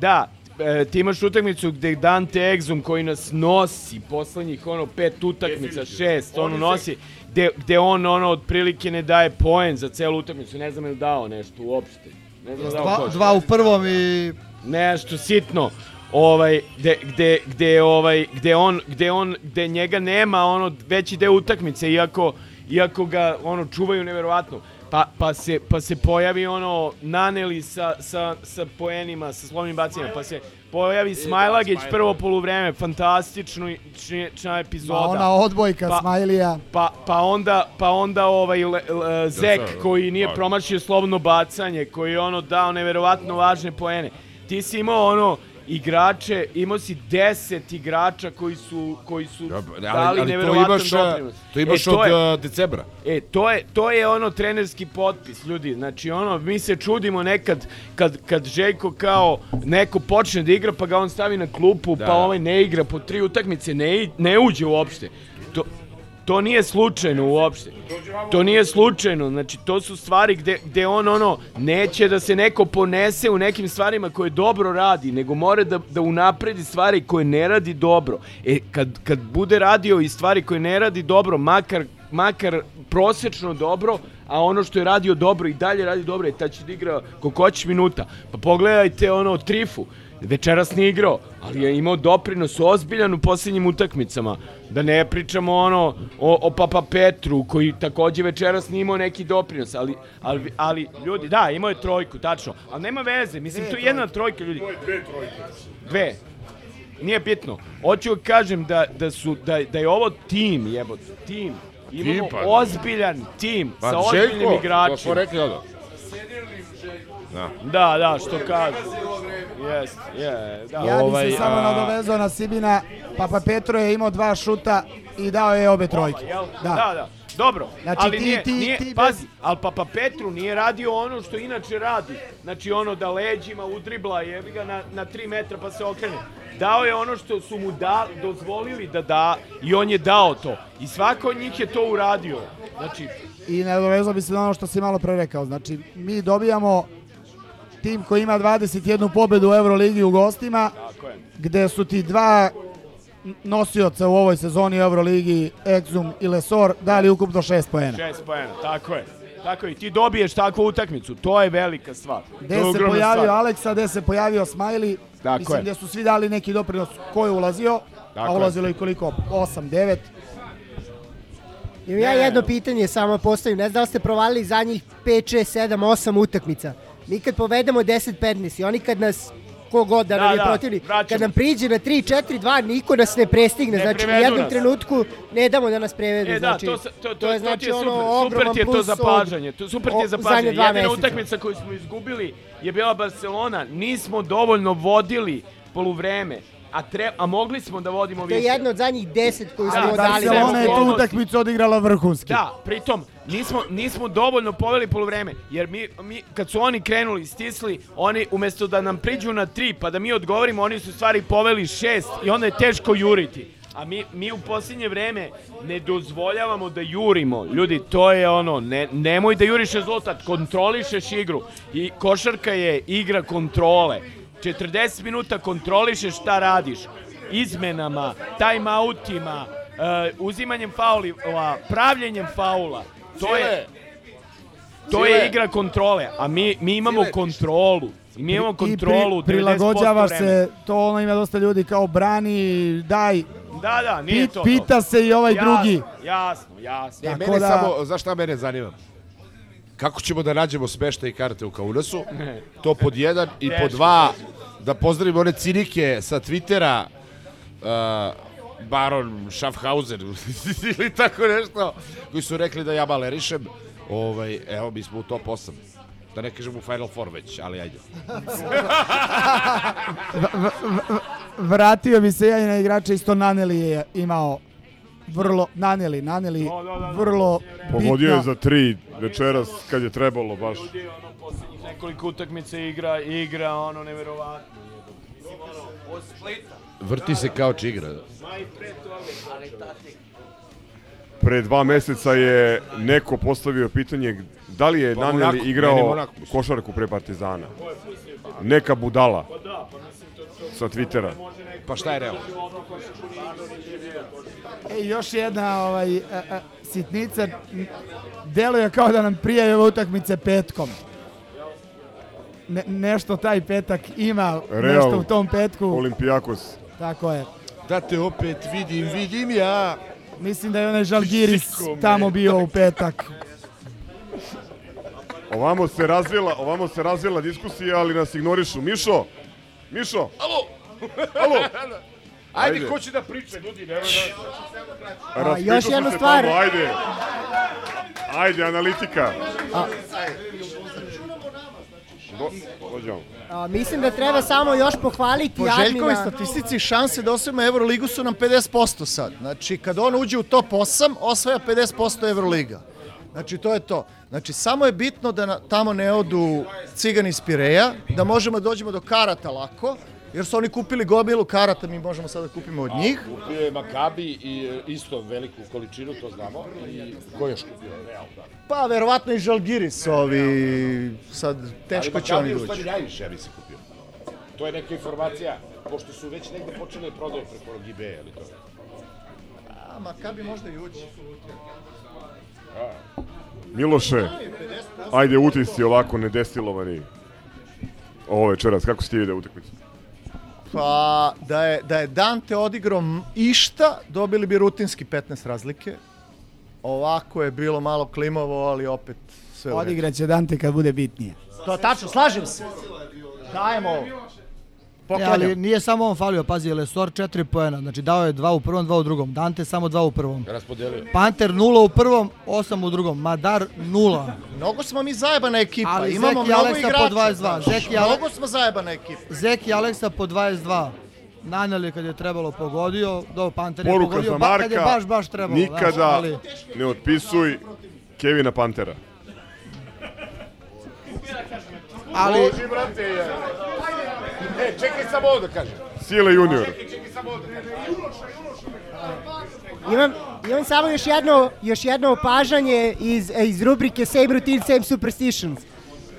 Speaker 14: da, e, ti imaš utakmicu gde Dante Exum koji nas nosi poslednjih ono pet utakmica, šest, ono nosi, gde, gde on ono otprilike ne daje poen za celu utakmicu, ne znam je li dao nešto uopšte. Ne znam da li dao
Speaker 15: Dva,
Speaker 14: koš.
Speaker 15: dva u prvom i
Speaker 14: nešto sitno ovaj gde, gde, gde, ovaj, gde, on, gde on, gde njega nema ono veći deo utakmice, iako, iako ga ono čuvaju neverovatno. Pa, pa, se, pa se pojavi ono Naneli sa, sa, sa poenima, sa slovnim bacanjima, pa se pojavi Smajlagić prvo poluvreme, fantastično čna epizoda.
Speaker 6: Ma ona odbojka
Speaker 14: Pa-
Speaker 6: Smajlija.
Speaker 14: Pa, pa onda, pa onda ovaj le, le, Zek
Speaker 6: sad,
Speaker 14: koji nije
Speaker 6: da.
Speaker 14: promašio slobodno bacanje, koji je ono dao neverovatno važne poene. Ti si imao ono igrače, imao si 10 igrača koji su koji su
Speaker 5: ali-
Speaker 14: dali
Speaker 5: ali to
Speaker 14: neverovatan
Speaker 5: imaš, a,
Speaker 14: doprinos.
Speaker 5: to imaš
Speaker 14: E,
Speaker 5: od,
Speaker 14: je-
Speaker 5: a, decembra.
Speaker 14: E, to je, to je ono trenerski potpis, ljudi. Znači, ono, mi se čudimo nekad kad, kad Željko kao neko počne da igra, pa ga on stavi na klupu,
Speaker 5: Da.
Speaker 14: pa ovaj ne igra po tri utakmice, ne, ne uđe uopšte. To, to nije slučajno uopšte. To nije slučajno, znači to su stvari gde, gde on ono neće da se neko ponese u nekim stvarima koje dobro radi, nego mora da, da unapredi stvari koje ne radi dobro. E, kad, kad bude radio i stvari koje ne radi dobro, makar, makar prosečno dobro, a ono što je radio dobro i dalje radi dobro, e, tad će da igra koliko minuta. Pa pogledajte ono Trifu, večeras nije igrao, ali je imao doprinos ozbiljan u posljednjim utakmicama. Da ne pričamo ono o, o Papa Petru koji takođe večeras nije imao neki doprinos, ali, ali, ali ljudi, da, imao je trojku, tačno, ali nema veze, mislim, to je jedna trojka, ljudi.
Speaker 5: Dve trojke.
Speaker 14: Dve. Nije bitno. Hoću da kažem da, da, su, da, da je ovo tim, jebote, tim. Imamo
Speaker 5: Tim, pa.
Speaker 14: ozbiljan tim
Speaker 5: Pa,
Speaker 14: sa ozbiljnim
Speaker 5: Željko, to
Speaker 14: igračima.
Speaker 5: smo rekli, da, da. Da.
Speaker 14: Da, da, što kaže. Jest, je, da.
Speaker 6: Ja bih
Speaker 14: ovaj,
Speaker 6: se samo
Speaker 14: a,
Speaker 6: nadovezao na Sibina. Papa Petro je imao dva šuta i dao je obe trojke.
Speaker 14: Jel? Da, da. Dobro,
Speaker 6: Znači,
Speaker 14: ali
Speaker 6: ti-
Speaker 14: nije,
Speaker 6: ti-
Speaker 14: nije,
Speaker 6: ti bez-
Speaker 14: pazi, ali Papa Petru nije radio ono što inače radi. Znači ono da leđima udribla jebi ga na, na 3 metra pa se okrene. Dao je ono što su mu da, dozvolili da da i on je dao to. I svako od njih je to uradio. Znači,
Speaker 6: I nadovezao bi se na ono što si malo pre rekao. Znači, mi dobijamo tim koji ima 21 pobedu u Euroligi u gostima,
Speaker 14: tako je.
Speaker 6: gde su ti dva nosioca u ovoj sezoni u Euroligi, Exum i Lesor, dali ukupno 6 poena.
Speaker 14: Šest poena, tako je. Tako je, i ti dobiješ takvu utakmicu, to je velika stvar.
Speaker 6: Gde
Speaker 14: je
Speaker 6: se pojavio
Speaker 14: stvar.
Speaker 6: Aleksa, gde se pojavio Smajli,
Speaker 14: Tako
Speaker 6: mislim
Speaker 14: je.
Speaker 6: gde su svi dali neki doprinos ko je ulazio,
Speaker 14: Tako
Speaker 6: a
Speaker 14: je.
Speaker 6: ulazilo i koliko? 8, 9.
Speaker 23: Imam ja jedno pitanje samo postavim. Ne znam da ste provalili zadnjih 5, 6, 7, 8 utakmica. Mi kad povedemo 10-15 i oni kad nas ko god da,
Speaker 14: Da,
Speaker 23: nam je
Speaker 14: da,
Speaker 23: protivnik,
Speaker 14: vraćamo.
Speaker 23: kad nam priđe na 3-4-2, niko nas ne prestigne.
Speaker 14: Ne
Speaker 23: znači, u jednom
Speaker 14: nas.
Speaker 23: trenutku ne damo da nas prevedu.
Speaker 14: E da,
Speaker 23: znači,
Speaker 14: to, sa- to, to,
Speaker 23: to je
Speaker 14: to
Speaker 23: znači
Speaker 14: ti je
Speaker 23: ono
Speaker 14: super, super
Speaker 23: ogroman
Speaker 14: ti je to zapažanje, to, super ti je zapažanje. Jedina
Speaker 23: meseca.
Speaker 14: utakmica koju smo izgubili je bila Barcelona, nismo dovoljno vodili poluvreme, a, tre, a mogli smo da vodimo
Speaker 23: To je
Speaker 14: više.
Speaker 23: jedna od zadnjih 10 koju
Speaker 14: Da,
Speaker 23: smo dali.
Speaker 6: Barcelona je tu utakmicu odigrala vrhunski.
Speaker 14: Da, pritom nismo, nismo dovoljno poveli poluvreme, jer mi, mi, kad su oni krenuli, stisli, oni umesto da nam priđu na tri, pa da mi odgovorimo, oni su stvari poveli šest i onda je teško juriti. A mi, mi u posljednje vreme ne dozvoljavamo da jurimo. Ljudi, to je ono, ne, nemoj da juriš rezultat, kontrolišeš igru. I košarka je igra kontrole. 40 minuta kontrolišeš šta radiš. Izmenama, timeoutima, uh, uzimanjem faula, pravljenjem faula. To je, to je igra kontrole, a mi, mi imamo kontrolu. I mi imamo
Speaker 6: I
Speaker 14: kontrolu
Speaker 6: pri,
Speaker 14: 90%
Speaker 6: prilagođavaš
Speaker 14: vremena.
Speaker 6: se, to ono ima dosta ljudi kao brani, daj,
Speaker 14: Da, da, nije
Speaker 6: Pit-
Speaker 14: to. to.
Speaker 6: pita se i ovaj
Speaker 14: jasno,
Speaker 6: drugi.
Speaker 14: Jasno, jasno.
Speaker 5: E,
Speaker 6: Tako
Speaker 5: mene
Speaker 6: da-
Speaker 5: samo, znaš šta mene zanima? Kako ćemo da nađemo smeštaj i karte u Kaunasu? To pod jedan i pod dva, da pozdravimo one cinike sa Twittera, uh, Baron Schaffhauser ili tako nešto, koji su rekli da ja malerišem. Ovaj, evo, mi smo u top 8. Da ne kažem u Final Four već, ali ajde.
Speaker 6: Vratio bi se na igrača, isto Naneli je imao vrlo, Naneli, Naneli, vrlo
Speaker 4: Pogodio je
Speaker 6: bitna-
Speaker 4: za tri večeras kad je trebalo baš.
Speaker 14: Ljudi, ono, posljednjih nekoliko utakmica igra, igra, ono, neverovatno. Mislim, ono, od Splita.
Speaker 5: Vrti se kao čigra.
Speaker 14: Ma i pre toga. Ali tati.
Speaker 4: Pre dva meseca je neko postavio pitanje da li je
Speaker 5: Pa
Speaker 4: Naneli igrao košarku pre Partizana. Neka budala sa Twittera.
Speaker 5: Pa šta je realno?
Speaker 6: E, još jedna ovaj, a, a, sitnica, m, deluje kao da nam prije ove utakmice petkom. Ne, nešto taj petak ima,
Speaker 4: Real,
Speaker 6: nešto u tom petku.
Speaker 4: Olimpijakos.
Speaker 6: Tako je.
Speaker 5: Da te opet vidim, vidim ja.
Speaker 6: Mislim da je onaj Žalgiris
Speaker 4: Sikome.
Speaker 6: tamo bio u petak.
Speaker 4: Ovamo se razvila, ovamo se razvila diskusija, ali nas ignorišu. Mišo! Mišo!
Speaker 5: Alo!
Speaker 4: Alo!
Speaker 5: Ajde,
Speaker 4: Ajde.
Speaker 5: ko će da priča, ljudi, nemoj da...
Speaker 4: Raspišao
Speaker 23: još jednu stvar.
Speaker 4: Tamo, ajde! Ajde, analitika. Do, dođemo.
Speaker 23: A, mislim da treba samo još pohvaliti
Speaker 24: Po Željkovoj
Speaker 23: admina.
Speaker 24: statistici šanse da osvojimo Euroligu su nam 50% sad. Znači, kad on uđe u top 8, osvaja 50% Euroliga. Znači, to je to. Znači, samo je bitno da na, tamo ne odu cigani iz Pireja, da možemo da dođemo do karata lako, jer su oni kupili gomilu karata, mi možemo sada da kupimo od njih.
Speaker 5: Kupio je Makabi i e, isto veliku količinu, to znamo. I ko je još kupio? Real, da.
Speaker 24: Pa, verovatno i Žalgiris, ovi, sad teško će oni
Speaker 5: Ali Makabi je u stvari najviše, ja mislim, kupio. To je neka informacija, pošto su već negde počeli da prodaju preko Gibeja, ili to?
Speaker 24: A, Makabi možda i ući.
Speaker 4: Miloše, ajde utisci ovako nedestilovani ovo večeras. Kako si ti vidio utakmicu?
Speaker 24: Pa, da je, da je Dante odigrao išta, dobili bi rutinski 15 razlike. Ovako je bilo malo klimavo, ali opet sve u redu.
Speaker 6: Odigraće Dante kad bude bitnije.
Speaker 24: To je tačno, slažem se. Dajemo ovo.
Speaker 15: E, ali
Speaker 24: Poklanjam.
Speaker 15: nije samo on falio, pazi, Lesor 4 poena, znači dao je dva u prvom, dva u drugom. Dante samo dva u prvom.
Speaker 5: Raspodelio.
Speaker 15: Panter 0 u prvom, 8 u drugom. Madar 0.
Speaker 24: Mnogo smo mi zajebana ekipa,
Speaker 15: Ali
Speaker 24: imamo
Speaker 15: Zeki
Speaker 24: mnogo
Speaker 15: Aleksa
Speaker 24: igrača.
Speaker 15: po 22. Zeki Ale-
Speaker 24: Mnogo smo zajebana ekipa.
Speaker 15: Zeki i Aleksa po 22. Naneli kad je trebalo pogodio, do Panter je
Speaker 4: Poruka
Speaker 15: pogodio,
Speaker 4: za
Speaker 15: ba, kad je
Speaker 4: Marka,
Speaker 15: baš, baš trebalo. znaš,
Speaker 4: nikada
Speaker 15: ali-
Speaker 4: ne otpisuj Kevina Pantera.
Speaker 15: Ali-
Speaker 5: Boži, brate, je. E, čekaj samo ovo da kažem.
Speaker 4: Sile junior.
Speaker 5: Čekaj, čekaj samo ovo da kažem.
Speaker 23: Imam, imam samo još jedno, još jedno opažanje iz, iz rubrike Same Routine, Same Superstitions.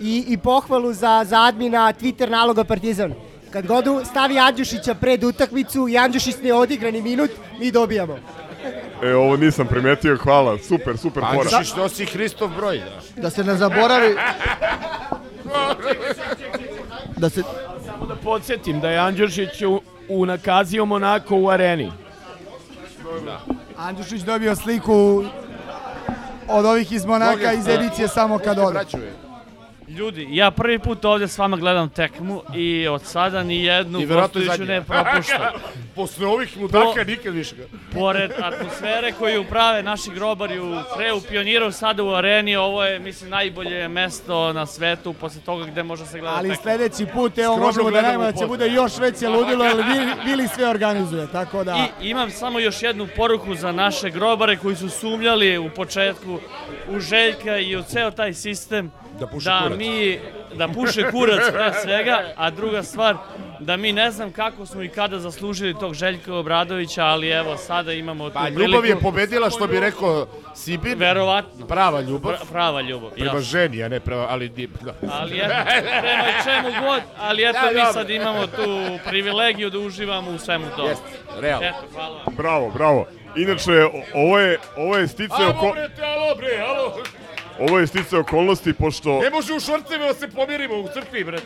Speaker 23: I, i pohvalu za, za admina Twitter naloga Partizan. Kad god stavi Andjušića pred utakmicu i Andjušić ne odigra ni minut, mi dobijamo.
Speaker 4: E, ovo nisam primetio, hvala. Super, super fora.
Speaker 5: Andjušić nosi Hristov broj, da.
Speaker 15: Da se ne zaboravi, da se,
Speaker 14: da podsjetim da je Andjušić u, u nakazio Monako u areni.
Speaker 6: Andjušić dobio sliku od ovih iz Monaka iz edicije samo kad ode.
Speaker 9: Ljudi, ja prvi put ovdje s vama gledam tekmu i od sada ni jednu gostujuću ne propuštam.
Speaker 5: Posle ovih mudaka
Speaker 9: Po-
Speaker 5: nikad više ga.
Speaker 9: Pored atmosfere koju prave naši grobari u Freu Pioniru, sada u areni, ovo je, mislim, najbolje mesto na svetu, posle toga gde može se gledati
Speaker 6: Ali
Speaker 9: tekma.
Speaker 6: sledeći put, evo,
Speaker 9: Skromno
Speaker 6: možemo da najmo da će bude još veće ludilo, jer Vili, sve organizuje, tako da...
Speaker 9: I imam samo još jednu poruku za naše grobare koji su sumnjali u početku u Željka i u ceo taj sistem
Speaker 5: Da puše
Speaker 9: da
Speaker 5: kurac.
Speaker 9: mi da puše kurac pre svega, a druga stvar da mi ne znam kako smo i kada zaslužili tog Željka Obradovića, ali evo sada imamo tu
Speaker 5: Pa
Speaker 9: priliku.
Speaker 5: ljubav je pobedila, što bi rekao Sibin.
Speaker 9: Verovatno.
Speaker 5: Prava ljubav.
Speaker 9: Pra- prava ljubav,
Speaker 5: Prema
Speaker 9: jasno.
Speaker 5: ženi, a ne prema, ali... di- Da.
Speaker 9: Ali eto, prema čemu god, ali eto
Speaker 5: Da,
Speaker 9: mi
Speaker 5: dobro.
Speaker 9: sad imamo tu privilegiju da uživamo u svemu tome.
Speaker 5: Jeste, realno.
Speaker 9: Eto, hvala vam.
Speaker 4: Bravo, bravo. Inače, ovo je, ovo je stice
Speaker 5: Alo
Speaker 4: oko...
Speaker 5: bre, te, alo bre, alo.
Speaker 4: Ovo je stice okolnosti, pošto
Speaker 5: Ne može u šorcima da se pomirimo u crkvi, brate.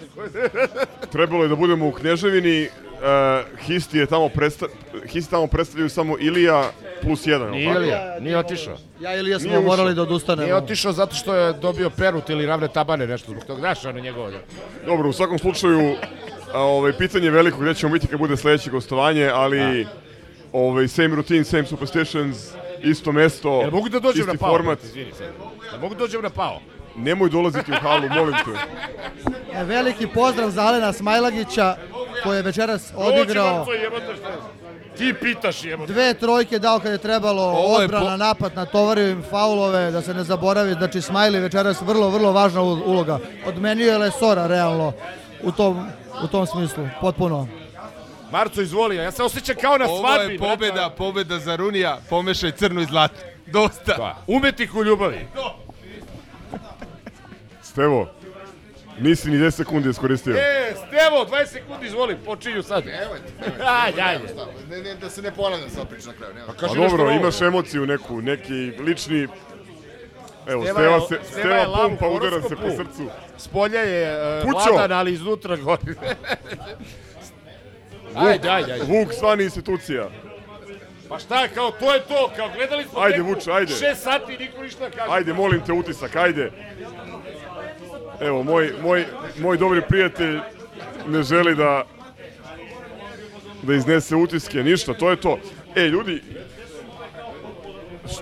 Speaker 4: trebalo je da budemo u Knježevini, uh, Histi je tamo predsta... Histi tamo predstavljaju samo Ilija plus jedan,
Speaker 5: Nije? Ilija, nije otišao.
Speaker 15: Ja i Ilija smo
Speaker 4: Nije ušao.
Speaker 15: morali da odustanemo.
Speaker 5: Nije otišao zato što je dobio perut ili ravne tabane, nešto zbog toga. Znaš, ono njegovo. Da.
Speaker 4: Dobro, u svakom slučaju, a, ovaj, pitanje je veliko gdje ćemo biti kad bude sledeće gostovanje, ali ovaj, same routine, same superstitions, isto mesto,
Speaker 5: Jel mogu da dođem
Speaker 4: isti
Speaker 5: na pao?
Speaker 4: format.
Speaker 5: Izvini sad. Jel mogu da dođem na pao?
Speaker 4: Nemoj dolaziti u halu, molim te.
Speaker 15: E, Veliki pozdrav za Alena Smajlagića koji je večeras odigrao?
Speaker 5: Ti pitaš, jebote.
Speaker 15: dve trojke dao kad je trebalo
Speaker 5: Ovo je
Speaker 15: odbrana,
Speaker 5: po-
Speaker 15: napad, natovario im faulove, da se ne zaboravi, znači Smajli večeras vrlo, vrlo važna uloga. Odmenio je Lesora realno u tom, u tom smislu, potpuno.
Speaker 5: Marco, izvoli, ja se osjećam kao na
Speaker 25: Ovo
Speaker 5: svadbi.
Speaker 25: je pobeda, pobeda za Runija, pomešaj crno i zlato. Dosta.
Speaker 5: Da. Umetnik u ljubavi.
Speaker 4: Stevo, nisi ni 10 sekundi iskoristio.
Speaker 5: E, Stevo, 20 sekundi, izvoli, počinju sad. Ajde, ajde.
Speaker 26: Ne, ne, da se ne ponavljam sad priča na kraju. nema.
Speaker 5: Pa
Speaker 4: A
Speaker 5: kaži nešto
Speaker 4: dobro,
Speaker 5: novo.
Speaker 4: imaš emociju neku, neki lični... Evo,
Speaker 5: Steva
Speaker 4: Steva,
Speaker 5: je-
Speaker 4: se,
Speaker 5: Steva je
Speaker 4: Steva
Speaker 5: lav
Speaker 4: pum
Speaker 5: u
Speaker 4: pa udara se po srcu.
Speaker 5: Spolja je uh,
Speaker 4: Pućo!
Speaker 5: vladan, ali iznutra gori. ajde, ajde, ajde.
Speaker 4: Vuk, svani institucija.
Speaker 5: Pa šta je, kao to je to, kao gledali smo
Speaker 4: Ajde,
Speaker 5: teku
Speaker 4: Vuče, ajde.
Speaker 5: šest sati, niko ništa kaže.
Speaker 4: Ajde, molim te, utisak, ajde. Evo, moj, moj, moj dobri prijatelj ne želi da da iznese utiske, ništa, to je to. E, ljudi,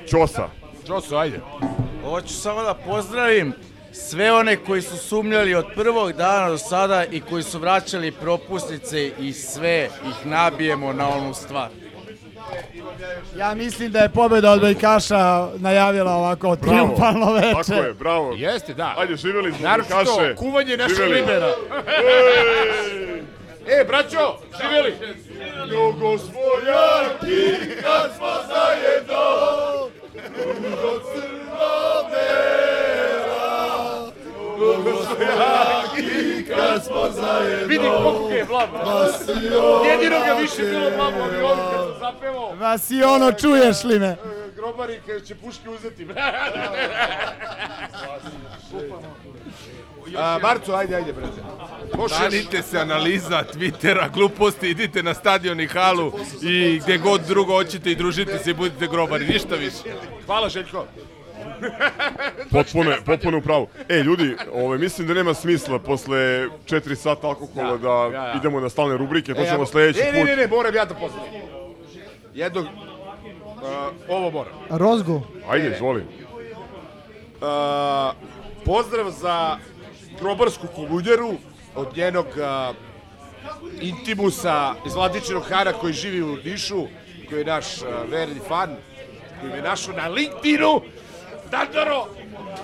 Speaker 4: Ćosa,
Speaker 5: Ćoso, ajde.
Speaker 27: Hoću samo da pozdravim sve one koji su sumnjali od prvog dana do sada i koji su vraćali propusnice i sve ih nabijemo na onu stvar.
Speaker 6: Ja mislim da je pobjeda od Bajkaša najavila ovako triumfalno veče.
Speaker 4: Tako je, bravo.
Speaker 5: Jeste, da.
Speaker 4: Ajde, živjeli smo
Speaker 5: Naročito
Speaker 4: Kaše.
Speaker 5: kuvanje našeg
Speaker 4: Živeli.
Speaker 5: libera.
Speaker 4: Ej!
Speaker 5: E, braćo, živjeli!
Speaker 28: Jaki kad smo zajedno Mnogo crno-bela Mnogo smo jaki kad smo zajedno
Speaker 5: Vidi koliko je.
Speaker 28: Vasiono
Speaker 5: Jedino ga više bilo blago u avionu kad sam zapevao.
Speaker 6: Vasiono, čuješ li me?
Speaker 5: Grobari kad će puške uzeti. A, Marco, ajde, ajde, brate. Može
Speaker 25: Šanite se analiza Twittera, gluposti, idite na stadion i halu i gdje god drugo hoćete i družite se i budite grobari, ništa više.
Speaker 5: Hvala, Željko.
Speaker 4: Potpuno, potpuno u pravu. E, ljudi, ovaj, mislim da nema smisla posle 4 sata alkohola da,
Speaker 5: ja, ja.
Speaker 4: idemo na stalne rubrike, to
Speaker 5: E,
Speaker 4: ćemo
Speaker 5: ja-
Speaker 4: sledeći put.
Speaker 5: Ne, ne, ne, moram ja da pozdravim. Jednog, a, ovo moram.
Speaker 15: Rozgu.
Speaker 4: Ajde, izvoli.
Speaker 5: A, pozdrav za grobarsku komunjeru od njenog a, intimusa iz Vladičinog Hara koji živi u Nišu, koji je naš a, verni fan, koji me našao na LinkedInu. Dandaro,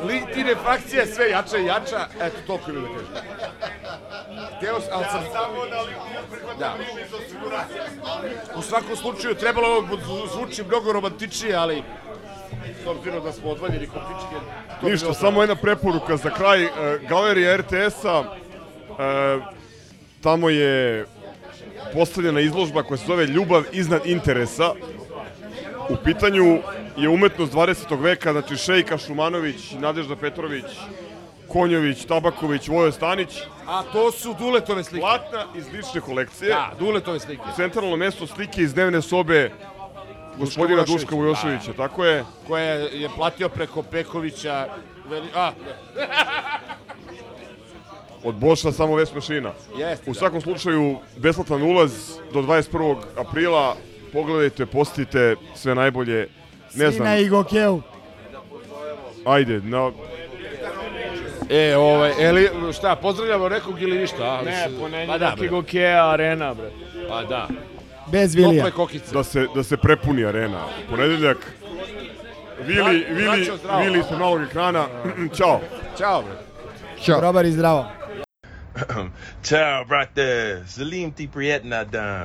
Speaker 5: LinkedIn je frakcija sve jača i jača. Eto, toliko ili da kažem. Hteo sam, ali sam... Da. U svakom slučaju trebalo ovo bu- zvuči mnogo romantičnije, ali s obzirom da smo odvaljeni ko pičke... to bi
Speaker 4: Ništa, samo jedna preporuka za kraj. E, galerija RTS-a, e, tamo je postavljena izložba koja se zove Ljubav iznad interesa. U pitanju je umetnost 20. veka, znači Šejka Šumanović, Nadežda Petrović, Konjović, Tabaković, Vojo Stanić.
Speaker 5: A to su Duletove slike.
Speaker 4: Platna iz lične kolekcije.
Speaker 5: Da, Duletove slike.
Speaker 4: Centralno mesto slike iz dnevne sobe gospodina. Duška Vujoševića,
Speaker 5: Da.
Speaker 4: tako je.
Speaker 5: Koje je platio preko Pekovića... Veli... A,
Speaker 4: Od Boša samo Ves Mašina.
Speaker 5: Jeste,
Speaker 4: U
Speaker 5: da.
Speaker 4: svakom slučaju, besplatan ulaz do 21. aprila. Pogledajte, postite sve najbolje. Ne znam,
Speaker 6: na Igokeu.
Speaker 4: ajde, na,
Speaker 5: E, ovaj, eli, šta, pozdravljamo nekog ili ništa? A,
Speaker 14: Ne, ponedjeljak
Speaker 5: pa da, bre.
Speaker 14: Igokea Arena, bre.
Speaker 5: Pa da.
Speaker 6: Bez Vilija.
Speaker 5: Tople kokice.
Speaker 4: da se, da se prepuni arena. Ponedeljak, Vili, Vili. Vili ispred malog ekrana. Ćao.
Speaker 5: Ćao, bre.
Speaker 12: Ćao.
Speaker 6: Grobar i zdravo.
Speaker 27: Ciao, brate. Salim ti prijetna dan.